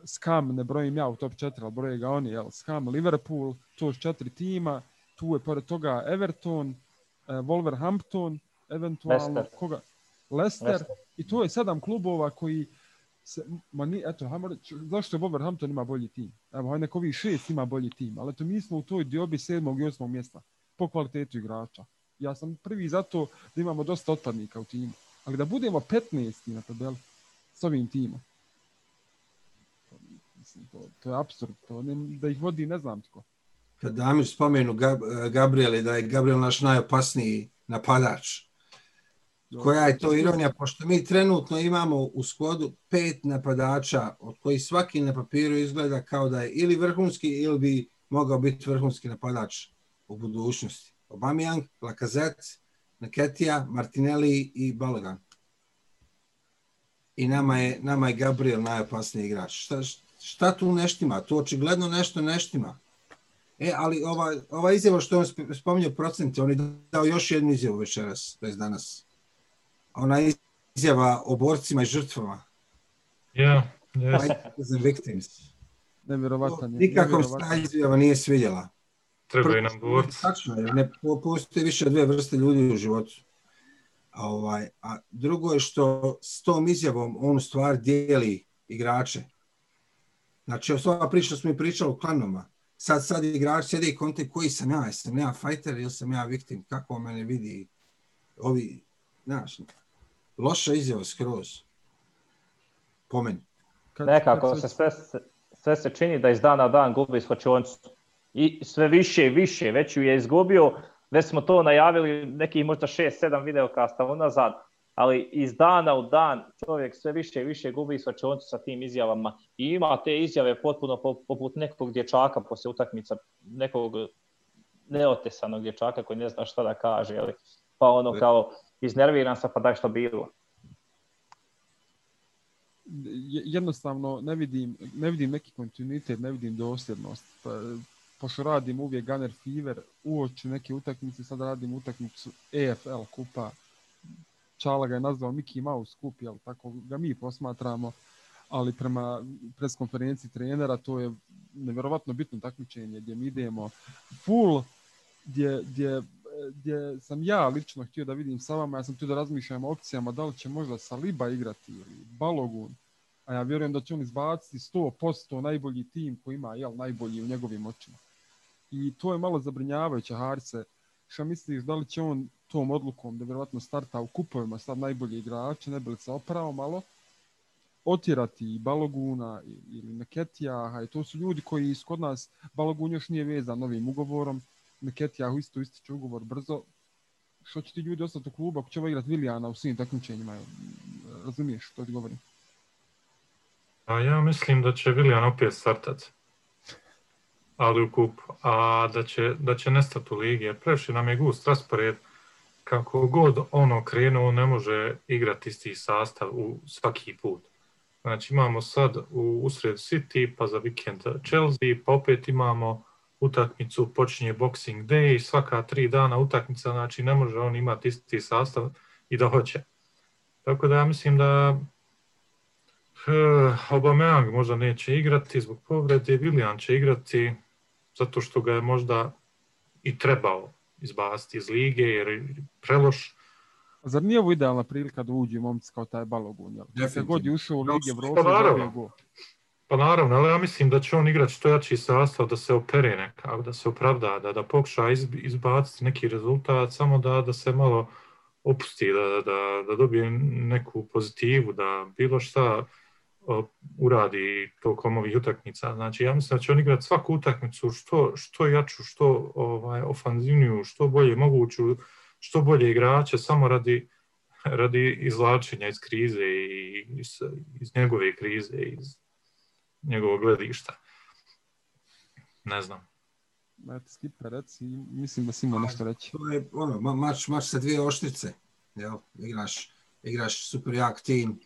[SPEAKER 2] Scam, ne brojim ja u top 4, ali broje ga oni, jel, Scam, Liverpool, to su četiri tima, tu je pored toga Everton, eh, Wolverhampton, eventualno,
[SPEAKER 4] Leicester.
[SPEAKER 2] koga? Leicester, i to je sedam klubova koji se, ma ni, eto, hajmo reći, zašto Wolverhampton ima bolji tim? Evo, hajde neko ovih šest ima bolji tim, ali eto, mi smo u toj diobi sedmog i osmog mjesta po kvalitetu igrača. Ja sam prvi zato da imamo dosta otpadnika u timu. Ali da budemo 15. na tabeli s ovim timom, mislim, to, to je absurd. To ne, da ih vodi ne znam tko.
[SPEAKER 3] Kad Damir spomenu Gab, Gabriel da je Gabriel naš najopasniji napadač, koja je to ironija, pošto mi trenutno imamo u skodu pet napadača, od koji svaki na papiru izgleda kao da je ili vrhunski ili bi mogao biti vrhunski napadač u budućnosti. Aubameyang, Lacazette, Naketija, Martinelli i Balogan. I nama je, nama je Gabriel najopasniji igrač. Šta, šta tu neštima? Tu očigledno nešto neštima. E, ali ova, ova izjava što on spominjao procente, on je dao još jednu izjavu večeras, to je danas ona izjava o borcima i žrtvama.
[SPEAKER 1] Ja, yeah,
[SPEAKER 3] yes. victims.
[SPEAKER 2] Nevjerovatno.
[SPEAKER 3] Nikako se ta izjava nije svidjela.
[SPEAKER 1] Trebaju nam borci.
[SPEAKER 3] Tačno je, ne postoji više dvije vrste ljudi u životu. A, ovaj, a drugo je što s tom izjavom on stvar dijeli igrače. Znači, ova priča smo i pričali u klanoma. Sad, sad igrač sjede i konte koji sam ja, sam ja fighter ili sam ja victim, kako mene vidi ovi, znaš, loša izjava skroz. Po meni.
[SPEAKER 4] Nekako se sve, sve se čini da iz dana dan gubi skočioncu. I sve više i više, već ju je izgubio, već smo to najavili neki možda 6-7 videokasta unazad. ali iz dana u dan čovjek sve više i više gubi svačoncu sa tim izjavama i ima te izjave potpuno poput nekog dječaka poslije utakmica, nekog neotesanog dječaka koji ne zna šta da kaže, ali pa ono kao iznerviran sam pa daj što bilo.
[SPEAKER 2] Jednostavno ne vidim, ne vidim neki kontinuitet, ne vidim dosljednost. Pošto radim uvijek Gunner Fever, uoči neke utakmice, sad radim utakmicu EFL kupa. Čala ga je nazvao Mickey Mouse kup, jel tako ga mi posmatramo, ali prema preskonferenciji trenera to je nevjerovatno bitno takmičenje gdje mi idemo full, gdje, gdje, gdje sam ja lično htio da vidim sa vama, ja sam htio da razmišljam o opcijama da li će možda Saliba igrati ili Balogun, a ja vjerujem da će on izbaciti 100% najbolji tim koji ima jel, najbolji u njegovim očima i to je malo zabrinjavajuće Harce. Šta misliš, da li će on tom odlukom da vjerojatno starta u kupovima sad najbolji igrače, ne bi li se oprao malo, otjerati i Baloguna ili Neketijaha i to su ljudi koji kod nas, Balogun još nije vezan novim ugovorom, Neketijahu isto ističe ugovor brzo, što će ti ljudi ostati u klubu ako će ovo igrati Vilijana u svim takmičenjima, razumiješ što ti govorim?
[SPEAKER 1] A ja mislim da će Vilijan opet startati ali u a da će, da će nestati u ligi. Previše nam je gust raspored, kako god ono krenuo, ne može igrati isti sastav u svaki put. Znači imamo sad u usred City, pa za vikend Chelsea, pa opet imamo utakmicu, počinje Boxing Day, svaka tri dana utakmica, znači ne može on imati isti sastav i da hoće. Tako da ja mislim da Aubameyang možda neće igrati zbog povrede, Willian će igrati zato što ga je možda i trebao izbaciti iz lige jer preloš.
[SPEAKER 2] Zar nije ovo idealna prilika da uđe momci kao taj Balogun? Jel? Se god je ušao u Lige Evrope,
[SPEAKER 1] pa naravno, pa naravno, ali ja mislim da će on igrati što jači sastav, da se opere nekako, da se opravda, da, da pokuša izbaciti neki rezultat, samo da, da se malo opusti, da, da, da dobije neku pozitivu, da bilo šta uradi tokom ovih utakmica. Znači, ja mislim da će on igrati svaku utakmicu što, što jaču, što ovaj, ofanzivniju, što bolje moguću, što bolje igrače, samo radi, radi izlačenja iz krize i iz, iz njegove krize, iz njegovog gledišta. Ne znam.
[SPEAKER 2] Eto, skipa, reci, mislim da si ima nešto reći.
[SPEAKER 3] To je ono, mač, mač sa dvije oštrice. Jel? Igraš, igraš super jak tim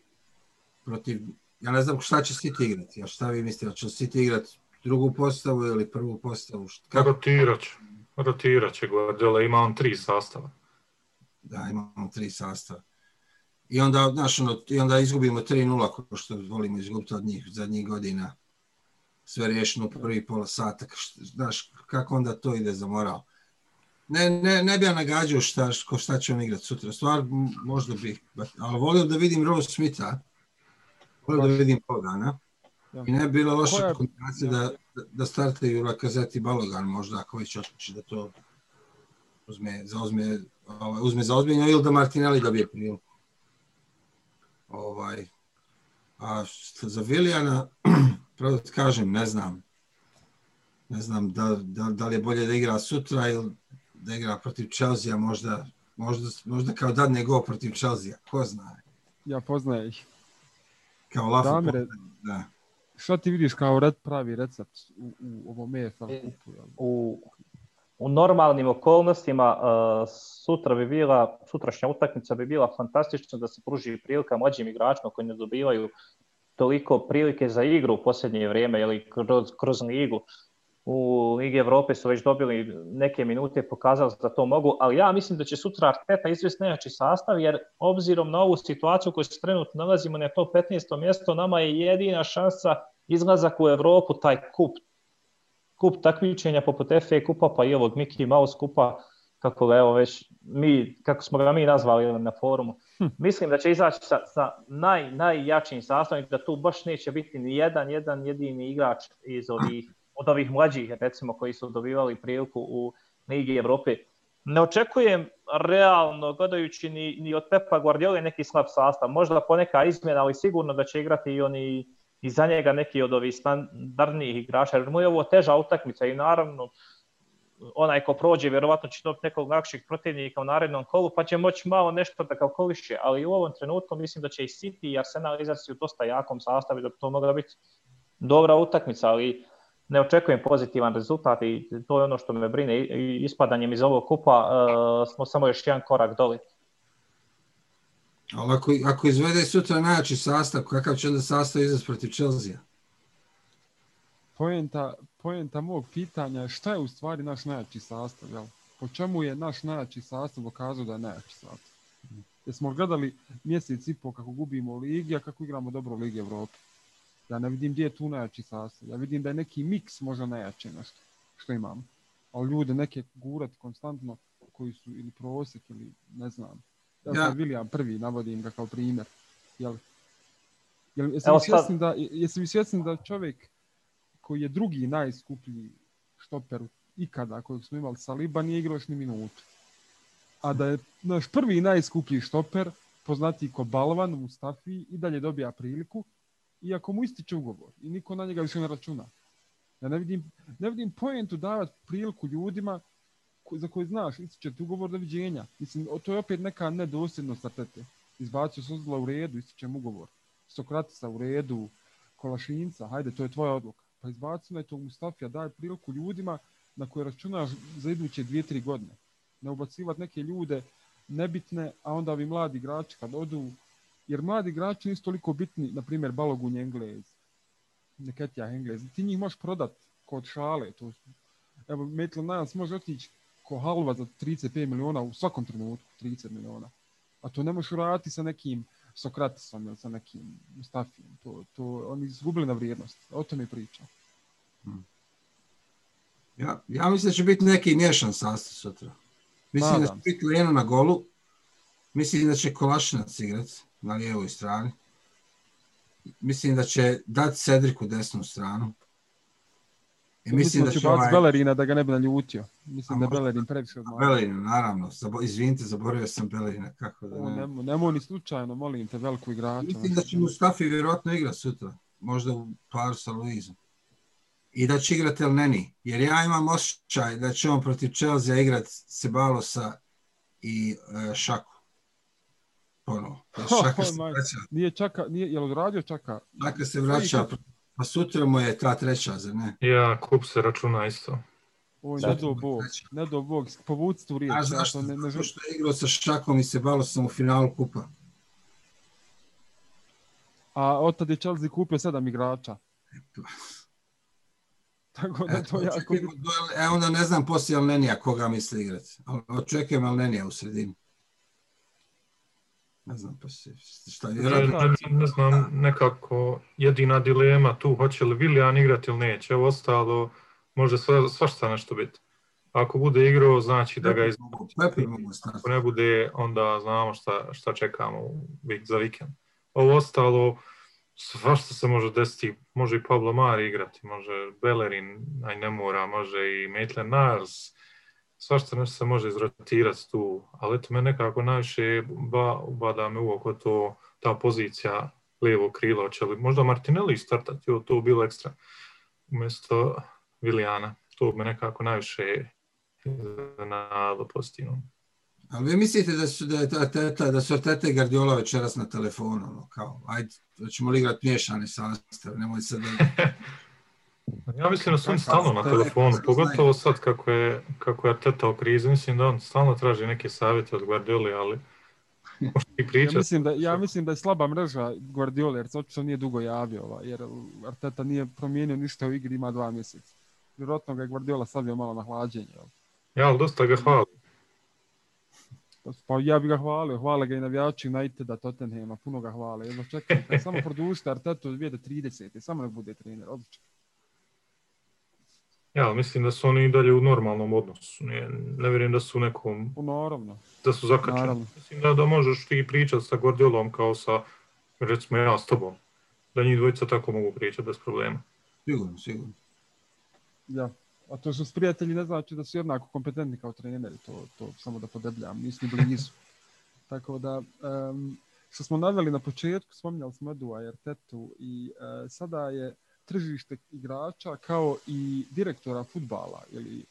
[SPEAKER 3] protiv ja ne znam šta će City igrati. Ja šta vi mislite, će City igrati drugu postavu ili prvu postavu?
[SPEAKER 1] Kako? Rotirat će. Rotirat će Guardiola, ima on tri sastava.
[SPEAKER 3] Da, ima on tri sastava. I onda, znaš, ono, i onda izgubimo 3-0, kao što volimo izgubiti od njih zadnjih godina. Sve riješeno u prvi pola sata. Znaš, kako onda to ide za moral? Ne, ne, ne bi ja nagađao šta, šta će on igrati sutra. Stvar, možda bi, ali volio da vidim Rose Smitha, Volio da vidim Balogana. I ne bi bila loša kombinacija da, da startaju Lakazet i Balogan možda ako već hoće da to uzme, zauzme, ovaj, uzme za ozbiljno ili da Martinelli dobije priliku. Ovaj, a za Vilijana, pravo da kažem, ne znam. Ne znam da, da, da li je bolje da igra sutra ili da igra protiv Chelsea, možda, možda, možda kao dadne go protiv Chelsea, ko zna.
[SPEAKER 2] Ja poznajem ih.
[SPEAKER 3] Kao lafu
[SPEAKER 2] Damire, da. Šta ti vidiš kao red, pravi recept u, u ovom EFL kupu?
[SPEAKER 4] U, u normalnim okolnostima uh, sutra bi bila, sutrašnja utakmica bi bila fantastična da se pruži prilika mlađim igračima koji ne dobivaju toliko prilike za igru u posljednje vrijeme ili kroz, kroz ligu u Ligi Evrope su već dobili neke minute pokazali da to mogu, ali ja mislim da će sutra Arteta izvesti nejači sastav, jer obzirom na ovu situaciju koju se trenutno nalazimo na to 15. mjesto, nama je jedina šansa izlazak u Evropu, taj kup, kup takmičenja poput FA kupa pa i ovog Mickey Mouse kupa, kako ga evo već mi, kako smo ga mi nazvali na forumu. Hm. Mislim da će izaći sa, sa naj, najjačim sastavom da tu baš neće biti ni jedan, jedan jedini igrač iz ovih od ovih mlađih, recimo, koji su dobivali priliku u Ligi Evrope. Ne očekujem realno, gledajući ni, ni od Pepa Guardiola neki slab sastav. Možda poneka izmjena, ali sigurno da će igrati i oni i za njega neki od ovih standardnijih igrača. Jer mu je ovo teža utakmica i naravno onaj ko prođe vjerovatno će dobiti nekog lakšeg protivnika u narednom kolu, pa će moći malo nešto da kalkuliše, ali u ovom trenutku mislim da će i City i Arsenal izaći u dosta jakom sastavu, da bi to mogla biti dobra utakmica, ali ne očekujem pozitivan rezultat i to je ono što me brine. Ispadanjem iz ovog kupa uh, smo samo još jedan korak doli.
[SPEAKER 3] Ali ako, ako izvede sutra najjači sastav, kakav će onda sastav izać protiv Chelsea?
[SPEAKER 2] Poenta, poenta mog pitanja je šta je u stvari naš najjači sastav? Jel? Po čemu je naš najjači sastav pokazao da je najjači sastav? Jesmo gledali mjesec i pol kako gubimo ligi, a kako igramo dobro u Ligi Evrope? Ja ne vidim gdje je tu najjači sastav. Ja vidim da je neki miks možda najjači nešto što imamo. Ali ljude neke gurat konstantno koji su ili prosjek ili ne znam. Ja, ja. William prvi navodim ga kao primjer. Jel, jel, jesi, Evo, svjesni da, jesi vi svjesni da čovjek koji je drugi najskuplji štoper ikada kojeg smo imali Saliba nije igrao još ni minutu. A da je naš prvi najskuplji štoper poznati ko Balvan, Mustafi i dalje dobija priliku iako mu ističe ugovor i niko na njega više ne računa. Ja ne vidim, ne vidim pojentu davati priliku ljudima za koje znaš, ističe ti ugovor doviđenja. Mislim, to je opet neka nedosljednost tete. Izbacio Sozla u redu, ističem ugovor. Sokratisa u redu, Kolašinca, hajde, to je tvoja odluka. Pa izbaci na tog Mustafija, daj priliku ljudima na koje računaš za iduće dvije, tri godine. Ne ubacivati neke ljude nebitne, a onda ovi mladi igrači kad odu jer mladi igrači nisu toliko bitni, na primjer Balogun Englez, Neketija Englez, ti njih možeš prodat kod šale, to su, evo Maitland Niles može otići ko halva za 35 miliona u svakom trenutku, 30 miliona. A to ne možeš uraditi sa nekim Sokratisom ili sa nekim Mustafijom. To, to, oni izgubili na vrijednost. O tome je priča. Hmm.
[SPEAKER 3] Ja, ja mislim da će biti neki miješan sastav sutra. Mislim Nadam. da će biti Leno na golu. Mislim da će Kolašinac igrati na lijevoj strani. Mislim da će dati Cedriku desnu stranu.
[SPEAKER 2] I mislim da će ovaj... Belerina da ga ne bi naljutio. Mislim da Belerin previše odmah.
[SPEAKER 3] Belerin, naravno. Zabo, izvinite, zaboravio sam Belerina. Kako da
[SPEAKER 2] ne... Nemo, nemo ni slučajno, molim te, veliko igrača.
[SPEAKER 3] Mislim da će Mustafi vjerojatno igra sutra. Možda u paru sa Luizom. I da će igrati El Neni. Jer ja imam osjećaj da će on protiv Chelsea igrati Sebalosa i uh, Šaku ponovo. Čaka se vraća.
[SPEAKER 2] Nije čaka, nije, jel odradio čaka?
[SPEAKER 3] Čaka se vraća, pa sutra mu je ta treća, zar ne?
[SPEAKER 1] Ja, kup se računa isto.
[SPEAKER 2] Oj, ne do Bog, ne do Bog, povuci tu riječ.
[SPEAKER 3] A zašto? Ne, ne... što je igrao sa Šakom i se balo sam u finalu kupa.
[SPEAKER 2] A od tada je Chelsea kupio sedam igrača. Tako da to jako...
[SPEAKER 3] E, onda ne znam poslije Alnenija koga misli igrati. Očekujem Alnenija u sredini. Ne znam, pa se, šta je... Ne,
[SPEAKER 1] ne, ne, znam, nekako jedina dilema tu, hoće li Viljan igrati ili neće. Evo ostalo, može sva, svašta nešto biti. Ako bude igrao, znači da ga izgubi. Ako ne bude, onda znamo šta, šta čekamo za vikend. Ovo ostalo, svašta se može desiti. Može i Pablo Mari igrati, može Bellerin, aj ne mora, može i Maitland Niles, svašta nešto se može izrotirati tu, ali to me nekako najviše ba, ubada me u oko to, ta pozicija lijevo krilo, će li možda Martinelli startati, jo, to bilo ekstra, umjesto Vilijana, to me nekako najviše iznenadilo pozitivno.
[SPEAKER 3] Ali vi mislite da su, da, da, da, da su Tete Guardiola večeras na telefonu, ono, kao, ajde, ćemo li igrati miješane sastave, nemoj se da...
[SPEAKER 1] Ja mislim da su oni stalno na telefonu, pogotovo sad kako je, kako je Teta u krizi, mislim da on stalno traži neke savjete od Guardioli, ali i pričati.
[SPEAKER 2] Ja mislim, da, ja mislim da je slaba mreža Guardiola, jer se očito nije dugo javio, ovaj, jer Arteta nije promijenio ništa u igri, ima dva mjeseca. Vjerojatno ga je Guardiola stavio malo na hlađenje.
[SPEAKER 1] Ja, ali dosta ga hvali.
[SPEAKER 2] Pa ja bih ga hvalio, hvale ga i navijači Uniteda, Tottenhama, puno ga hvale. Jedno čekam, samo produžite Artetu 2030. Samo ne bude trener, odlično.
[SPEAKER 1] Ja, mislim da su oni i dalje u normalnom odnosu. Ne, ne vjerujem da su u nekom...
[SPEAKER 2] Naravno.
[SPEAKER 1] Da su zakačeni. Naravno. Mislim da, da možeš ti pričati sa Gordiolom kao sa, recimo ja s tobom. Da njih dvojica tako mogu pričati bez problema.
[SPEAKER 3] Sigurno, sigurno.
[SPEAKER 2] Ja. A to su prijatelji ne znači da su jednako kompetentni kao treneri. To, to samo da podebljam. Nisu ni blizu. tako da, um, što smo naveli na početku, spominjali smo Edu Ajertetu i uh, sada je tržište igrača kao i direktora futbala ili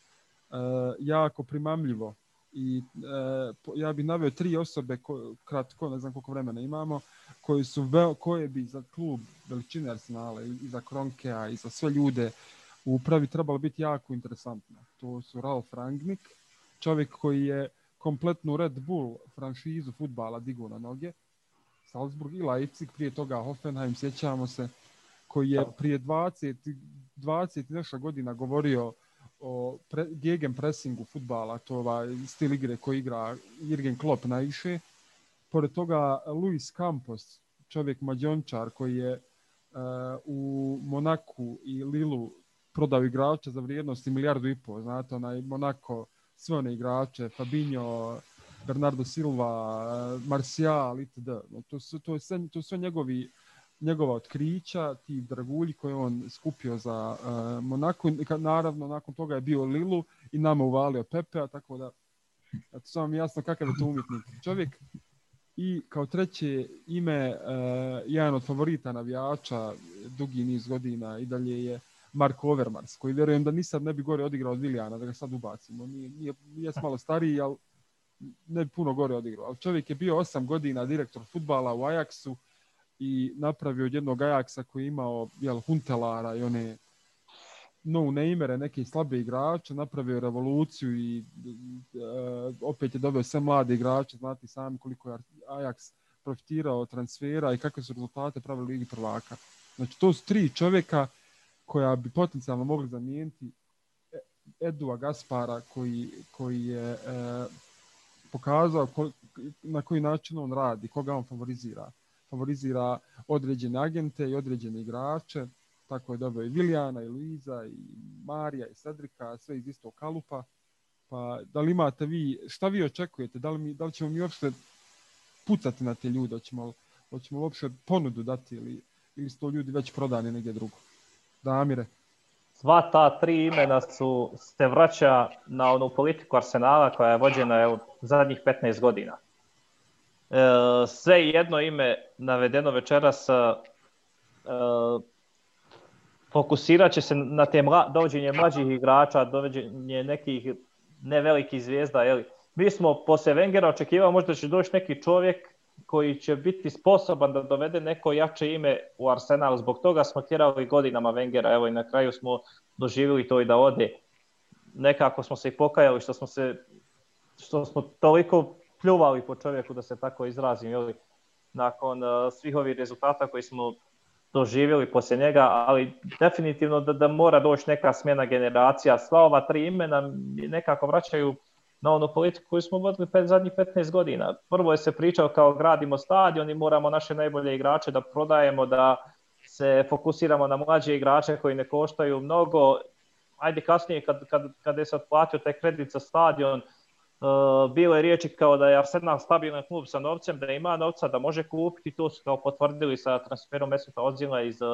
[SPEAKER 2] jako primamljivo. I ja bih naveo tri osobe, kratko, ne znam koliko vremena imamo, koji su koje bi za klub veličine Arsenala i za Kronkea i za sve ljude u upravi trebalo biti jako interesantno. To su Ralf Rangnick, čovjek koji je kompletnu Red Bull franšizu futbala digu na noge, Salzburg i Leipzig, prije toga Hoffenheim, sjećamo se, koji je prije 20, 20 nešto godina govorio o pre, gegen pressingu futbala, to ovaj stil igre koji igra Jürgen Klopp najviše. Pored toga Luis Campos, čovjek mađončar koji je uh, u Monaku i Lilu prodao igrača za vrijednosti milijardu i pol. Znate, onaj Monako, sve one igrače, Fabinho, Bernardo Silva, Marcial itd. To su, to, je sve, to su sve njegovi njegova otkrića, ti dragulji koje on skupio za uh, Monako. Naravno, nakon toga je bio Lilu i nama uvalio Pepea, tako da to sam jasno kakav je to umjetnik čovjek. I kao treće ime, uh, jedan od favorita navijača dugi niz godina i dalje je Mark Overmars, koji vjerujem da nisam ne bi gore odigrao od Vilijana, da ga sad ubacimo. Nije, nije, nije malo stariji, ali ne bi puno gore odigrao. Ali čovjek je bio osam godina direktor futbala u Ajaxu i napravio od jednog Ajaxa koji je imao jel, Huntelara i one no neimere, neke slabe igrače, napravio revoluciju i uh, opet je doveo sve mlade igrače, znate sami koliko je Ajax profitirao transfera i kakve su rezultate pravili Ligi prvaka. Znači to su tri čovjeka koja bi potencijalno mogli zamijeniti Edua Gaspara koji, koji je e, pokazao ko, na koji način on radi, koga on favorizira. Favorizira određene agente i određene igrače, tako je dobio i Vilijana, i Luiza, i Marija, i Sedrika, sve iz istog kalupa. Pa da li imate vi, šta vi očekujete, da li, mi, da li ćemo mi uopšte pucati na te ljude, hoćemo, hoćemo uopšte ponudu dati ili, ili su to ljudi već prodani negdje drugo? Damire?
[SPEAKER 4] Sva ta tri imena su se vraća na onu politiku Arsenala koja je vođena evo, zadnjih 15 godina. E, sve jedno ime navedeno večeras e, fokusirat će se na te mla, mlađih igrača, dovođenje nekih nevelikih zvijezda. Jeli. Mi smo posle Wengera očekivali možda će doći neki čovjek koji će biti sposoban da dovede neko jače ime u Arsenal. Zbog toga smo tjerali godinama Wengera, evo i na kraju smo doživjeli to i da ode. Nekako smo se i pokajali što smo se što smo toliko pljuvali po čovjeku da se tako izrazim, jeli, nakon uh, svih ovih rezultata koji smo doživjeli poslije njega, ali definitivno da, da mora doći neka smjena generacija. Sva ova tri imena nekako vraćaju na onu politiku koju smo vodili pet, zadnjih 15 godina. Prvo je se pričao kao gradimo stadion i moramo naše najbolje igrače da prodajemo, da se fokusiramo na mlađe igrače koji ne koštaju mnogo. Ajde kasnije kad, kad, kad je se otplatio taj kredit za stadion, uh, bilo je riječi kao da je Arsenal stabilan klub sa novcem, da ima novca, da može kupiti, to su kao potvrdili sa transferom Mesota Ozila iz uh,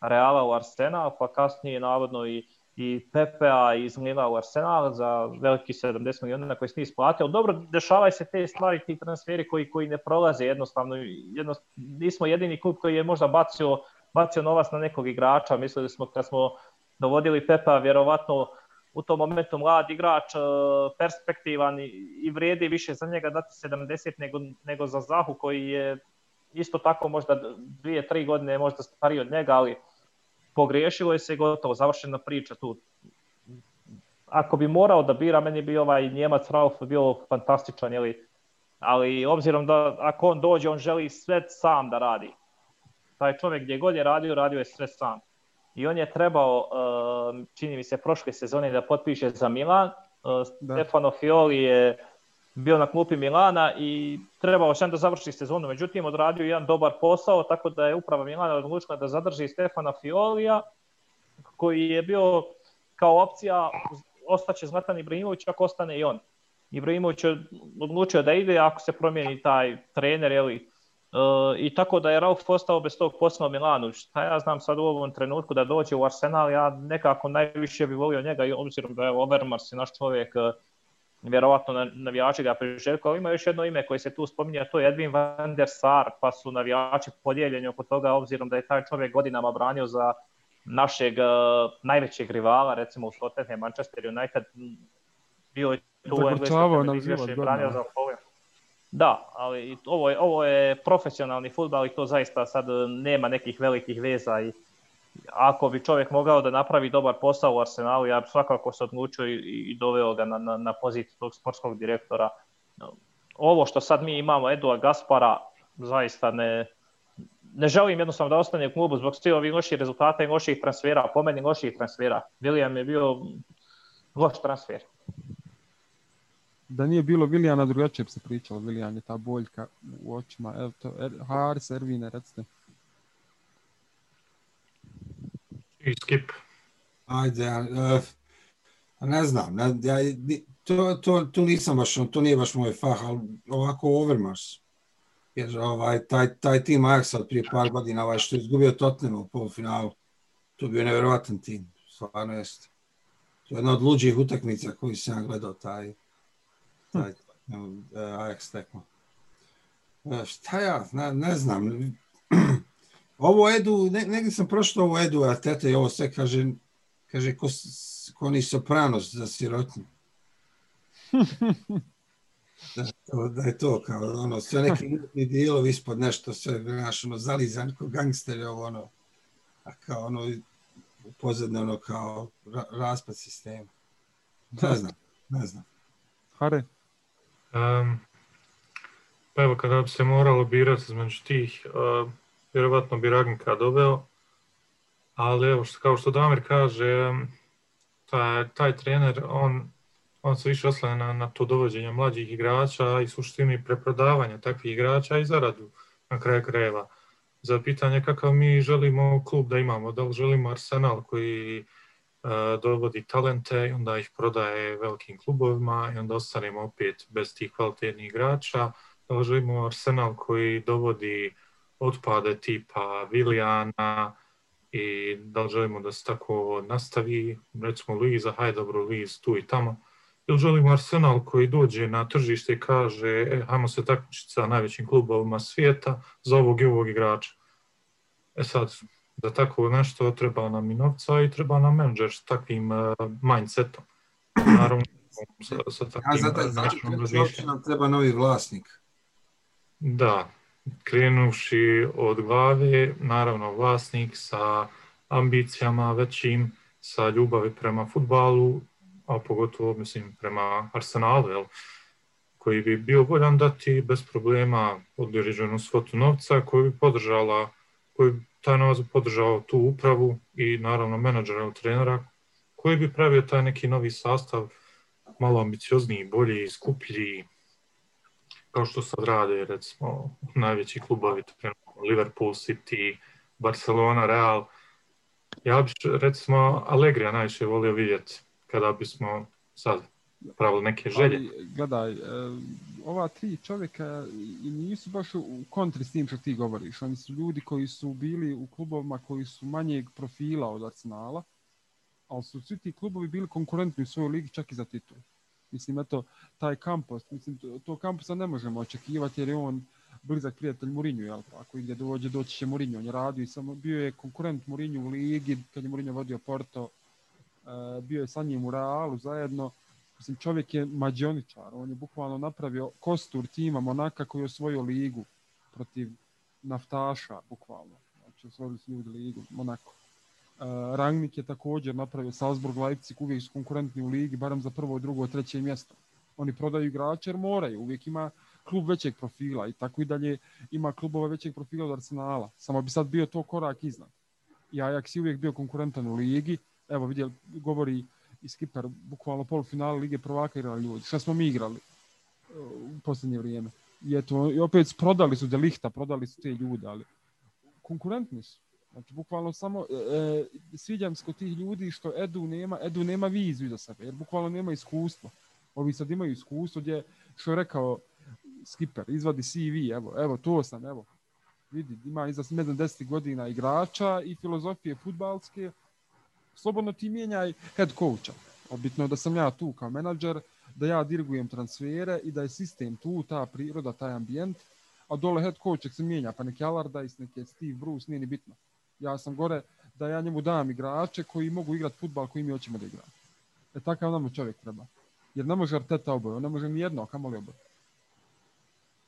[SPEAKER 4] Reala u Arsenal, pa kasnije navodno i i Pepea iz Mlina u Arsenal za veliki 70 miliona koji se nije isplatio. Dobro, dešavaju se te stvari, ti transferi koji, koji ne prolaze jednostavno. jednostavno. Nismo jedini klub koji je možda bacio, bacio novac na nekog igrača. Mislili smo kad smo dovodili Pepa, vjerovatno u tom momentu mlad igrač, e, perspektivan i, vrijedi više za njega dati 70 nego, nego za Zahu koji je isto tako možda dvije, tri godine možda stariji od njega, ali pogriješilo je se gotovo, završena priča tu. Ako bi morao da bira, meni bi ovaj Njemac Rauf bio fantastičan, jeli? ali obzirom da ako on dođe, on želi sve sam da radi. Taj čovjek gdje god je radio, radio je sve sam. I on je trebao, uh, čini mi se, prošle sezone da potpiše za Milan. Uh, Stefano Fioli je bio na klupi Milana i trebao sam da završi sezonu, međutim odradio jedan dobar posao, tako da je uprava Milana odlučila da zadrži Stefana Fiolija, koji je bio kao opcija, ostaće Zlatan Ibrahimović ako ostane i on. Ibrahimović je odlučio da ide ako se promijeni taj trener, jeli, I tako da je Rauf ostao bez tog posla u Milanu. Šta ja znam sad u ovom trenutku da dođe u Arsenal, ja nekako najviše bi volio njega, obzirom da je Overmars i naš čovjek uh, vjerovatno navijači ga priželjkuju, ali ima još jedno ime koje se tu spominje, to je Edwin van der Sar, pa su navijači podijeljeni oko toga, obzirom da je taj čovjek godinama branio za našeg uh, najvećeg rivala, recimo u Tottenham, Manchester United, bio je tu u Engleskoj branio za Da, ali ovo je, ovo je profesionalni futbal i to zaista sad nema nekih velikih veza i ako bi čovjek mogao da napravi dobar posao u Arsenalu, ja svakako se odlučio i, i doveo ga na, na, na poziciju tog sportskog direktora. Ovo što sad mi imamo Edua Gaspara, zaista ne, ne želim jednostavno da ostane u klubu zbog svih ovih loših rezultata i loših transfera, po meni loših transfera. William je bio loš transfer.
[SPEAKER 2] Da nije bilo Vilijana, drugačije bi se pričalo. Vilijan je ta boljka u očima. Evo to, er, Haris, Ervine, recite.
[SPEAKER 1] I skip.
[SPEAKER 3] Ajde, uh, ne znam, ne, ja, to, to, to nisam baš, to nije baš moj fah, ali ovako Overmars. Jer ovaj, taj, taj tim Ajaxa od prije par godina, ovaj, što je izgubio Tottenham u polufinalu, to bio nevjerovatan tim, stvarno jeste. To je jedna od luđih utakmica koju sam ja gledao, taj, taj hm. Ajax tekmo. Šta ja, ne, ne znam. Ovo Edu, ne, negdje sam prošao ovo Edu, a tete i ovo sve kaže, kaže ko, ko ni sopranos za sirotnju. da, to, da je to kao ono, sve neki mutni dijelovi ispod nešto, sve, znaš, ono, zalizan kao gangster, ovo, ono, a kao ono, pozadne, ono, kao ra, raspad sistema. Ne znam, ne znam.
[SPEAKER 2] Hare?
[SPEAKER 1] Um, pa evo, kada bi se moralo birati između tih, uh, vjerovatno bi Ragnika doveo, ali evo, što, kao što Damir kaže, taj, taj trener, on, on se više oslanja na, na to dovođenje mlađih igrača i suštini preprodavanja takvih igrača i zaradu na kraju krajeva. Za pitanje kakav mi želimo klub da imamo, da li želimo Arsenal koji dovodi talente i onda ih prodaje velikim klubovima i onda ostanemo opet bez tih kvalitetnih igrača, želimo Arsenal koji dovodi otpade tipa Vilijana i da li želimo da se tako nastavi, recimo Luiza, hajde dobro Luiz tu i tamo, ili želimo Arsenal koji dođe na tržište i kaže e, hajmo se takmičiti sa najvećim klubovima svijeta za ovog i ovog igrača. E sad, za tako nešto treba nam i novca i treba nam menadžer s takvim uh, mindsetom. Naravno,
[SPEAKER 3] sa, sa takvim... Ja, zato, znači, nam treba novi vlasnik.
[SPEAKER 1] Da, krenuši od glave, naravno vlasnik sa ambicijama većim, sa ljubavi prema futbalu, a pogotovo mislim prema Arsenalu, jel, koji bi bio voljan dati bez problema određenu svotu novca koji bi podržala, koji bi taj novac podržao tu upravu i naravno menadžera ili trenera koji bi pravio taj neki novi sastav malo ambiciozniji, bolji, skuplji, kao što sad rade recimo najveći klubovi, Liverpool, City, Barcelona, Real. Ja bih recimo Allegrija najviše volio vidjeti kada bismo sad pravili neke želje. Ali,
[SPEAKER 2] gledaj, e, ova tri čovjeka nisu baš u kontri s tim što ti govoriš. Oni su ljudi koji su bili u klubovima koji su manjeg profila od Arsenala, ali su svi ti klubovi bili konkurentni u svojoj ligi čak i za titul. Mislim, eto, taj kampus, mislim, to, to kampusa ne možemo očekivati jer je on blizak prijatelj Mourinho, jel? Ako gdje dođe, doći će Mourinho. On je radio i samo bio je konkurent Mourinho u ligi, kad je Mourinho vodio Porto, uh, bio je sa njim u Realu zajedno. Mislim, čovjek je mađioničar. On je bukvalno napravio kostur tima Monaka koji je osvojio ligu protiv naftaša, bukvalno. Znači, osvojili su ligu, Monako. Uh, Rangnick je također napravio Salzburg, Leipzig, uvijek su konkurentni u ligi, barem za prvo, drugo, treće mjesto. Oni prodaju igrače jer moraju, uvijek ima klub većeg profila i tako i dalje ima klubova većeg profila od Arsenala. Samo bi sad bio to korak iznad. I Ajax je uvijek bio konkurentan u ligi. Evo vidjeli, govori i Skipper, bukvalno polufinale Lige prvaka igrali ljudi. Šta smo mi igrali u posljednje vrijeme? I, eto, i opet prodali su Delihta, prodali su te ljude, ali konkurentni su. Znači, bukvalno samo e, e sviđam se kod tih ljudi što Edu nema, Edu nema viziju za sebe, jer bukvalno nema iskustva. Ovi sad imaju iskustvo gdje, što je rekao Skipper, izvadi CV, evo, evo, to sam, evo. Vidi, ima iza ne znam, 10 godina igrača i filozofije futbalske. Slobodno ti mijenjaj head coacha. Obitno je da sam ja tu kao menadžer, da ja dirigujem transfere i da je sistem tu, ta priroda, taj ambijent, a dole head coach se mijenja, pa neki Allardyce, neki Steve Bruce, nije ni bitno. Ja sam gore da ja njemu dam igrače koji mogu igrati futbal koji mi hoćemo da igramo. E takav nam čovjek treba. Jer ne može Arteta oboje, ne može ni jedno, kamoli oboje.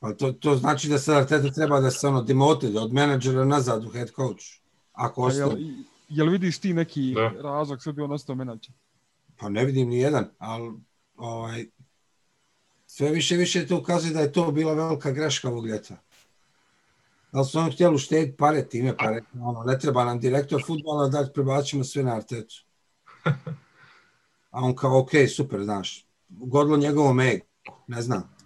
[SPEAKER 3] Pa to, to znači da se Arteta treba da se ono demoted od menadžera nazad u head coach. Ako
[SPEAKER 2] A jel,
[SPEAKER 3] ostane.
[SPEAKER 2] Jel vidiš ti neki
[SPEAKER 1] Da.
[SPEAKER 2] razlog sve bi on ostao menadžer?
[SPEAKER 3] Pa ne vidim ni jedan, ali ovaj, sve više više to ukazuje da je to bila velika greška ovog ljeta. Da li su oni htjeli uštediti pare time, pa rekli, ono, ne treba nam direktor futbola, da prebacimo sve na Artetu. A on kao, ok, super, znaš, ugodilo njegovom ego, ne znam.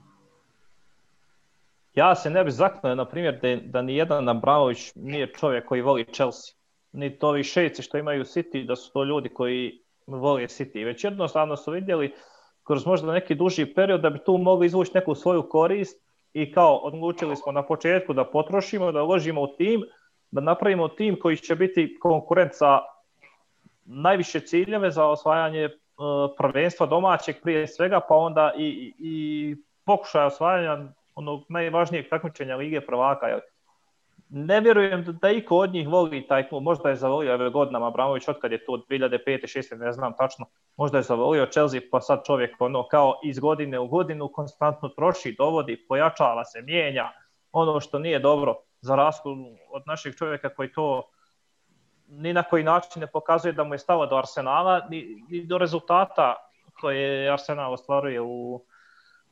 [SPEAKER 4] Ja se ne bi zaknuo, na primjer, da, da ni jedan Abramović nije čovjek koji voli Chelsea. Ni to ovi šejci što imaju City, da su to ljudi koji vole City. Već jednostavno su vidjeli kroz možda neki duži period da bi tu mogli izvući neku svoju korist i kao odlučili smo na početku da potrošimo, da uložimo u tim, da napravimo tim koji će biti konkurent najviše ciljeve za osvajanje e, prvenstva domaćeg prije svega, pa onda i, i, pokušaja osvajanja onog najvažnijeg takmičenja Lige prvaka. Ne vjerujem da, iko od njih voli taj klub. Možda je zavolio ove godinama Abramović od kad je tu od 2005. 6. ne znam tačno. Možda je zavolio Chelsea pa sad čovjek ono kao iz godine u godinu konstantno troši, dovodi, pojačava se, mijenja ono što nije dobro za razliku od našeg čovjeka koji to ni na koji način ne pokazuje da mu je stalo do Arsenala ni, ni do rezultata koje Arsenal ostvaruje u,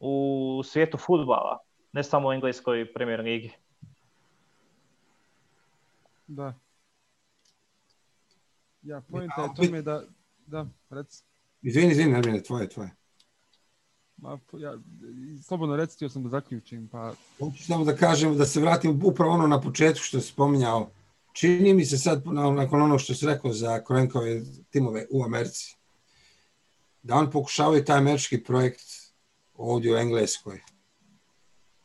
[SPEAKER 4] u svijetu futbala, ne samo u engleskoj premier ligi.
[SPEAKER 2] Da. Ja, pojenta je
[SPEAKER 3] opet-
[SPEAKER 2] tome da, da, reci.
[SPEAKER 3] Izvini, izvini, Nermine, tvoje, tvoje.
[SPEAKER 2] Ma, ja, slobodno reci, htio sam da zaključim, pa
[SPEAKER 3] Hoću samo da kažem, da se vratim upravo ono na početku što si spominjao. Čini mi se sad, na- nakon onog što si rekao za Kroenkove timove u Americi, da on pokušavaju taj američki projekt ovdje u Engleskoj.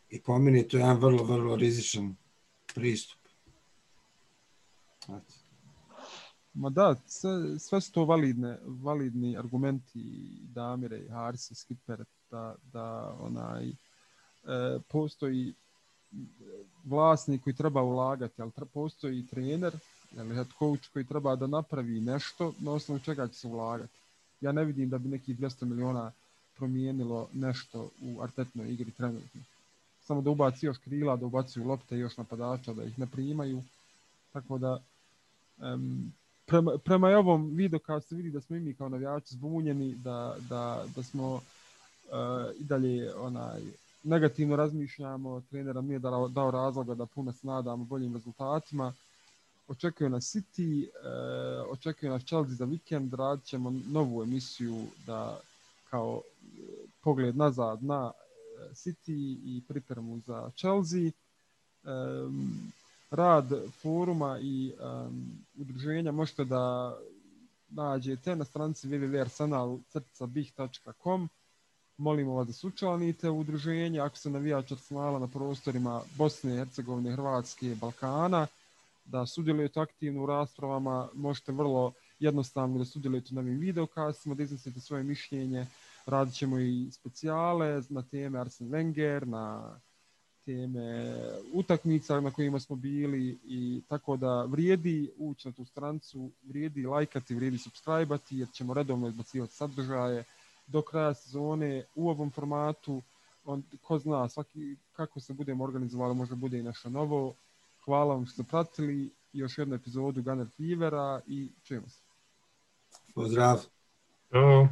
[SPEAKER 3] I po meni to je jedan vrlo, vrlo rizičan pristup.
[SPEAKER 2] Ma da, sve, sve su to validne, validni argumenti Damire i Harisa, Skipper, da, da onaj, e, postoji vlasnik koji treba ulagati, ali postoji trener, ili head coach koji treba da napravi nešto na osnovu čega će se ulagati. Ja ne vidim da bi nekih 200 miliona promijenilo nešto u artetnoj igri trenutno. Samo da ubaci još krila, da ubacuju lopte i još napadača, da ih ne primaju. Tako da, prema, prema ovom videu se vidi da smo i mi kao navijači zbunjeni, da, da, da smo e, i dalje onaj, negativno razmišljamo, trener nam nije dao, dao razloga da puno se nadamo boljim rezultatima. Očekuje nas City, e, očekuje nas Chelsea za vikend, radit ćemo novu emisiju da kao e, pogled nazad na City i pripremu za Chelsea. Em, rad foruma i um, udruženja možete da nađete na stranici www.arsenal.bih.com Molimo vas da se učlanite u udruženje. Ako ste navijač Arsenala na prostorima Bosne, Hercegovine, Hrvatske, Balkana, da sudjelujete aktivno u raspravama, možete vrlo jednostavno da sudjelujete na ovim videokastima, da iznesete svoje mišljenje, radit ćemo i specijale na teme Arsene Wenger, na teme utakmica na kojima smo bili i tako da vrijedi ući na tu strancu, vrijedi lajkati, vrijedi subscribe-ati jer ćemo redovno izbacivati sadržaje do kraja sezone u ovom formatu. On, ko zna, svaki, kako se budemo organizovali, možda bude i nešto novo. Hvala vam što ste pratili još jednu epizodu Gunner Fevera i čujemo se.
[SPEAKER 3] Pozdrav.
[SPEAKER 1] Ćao.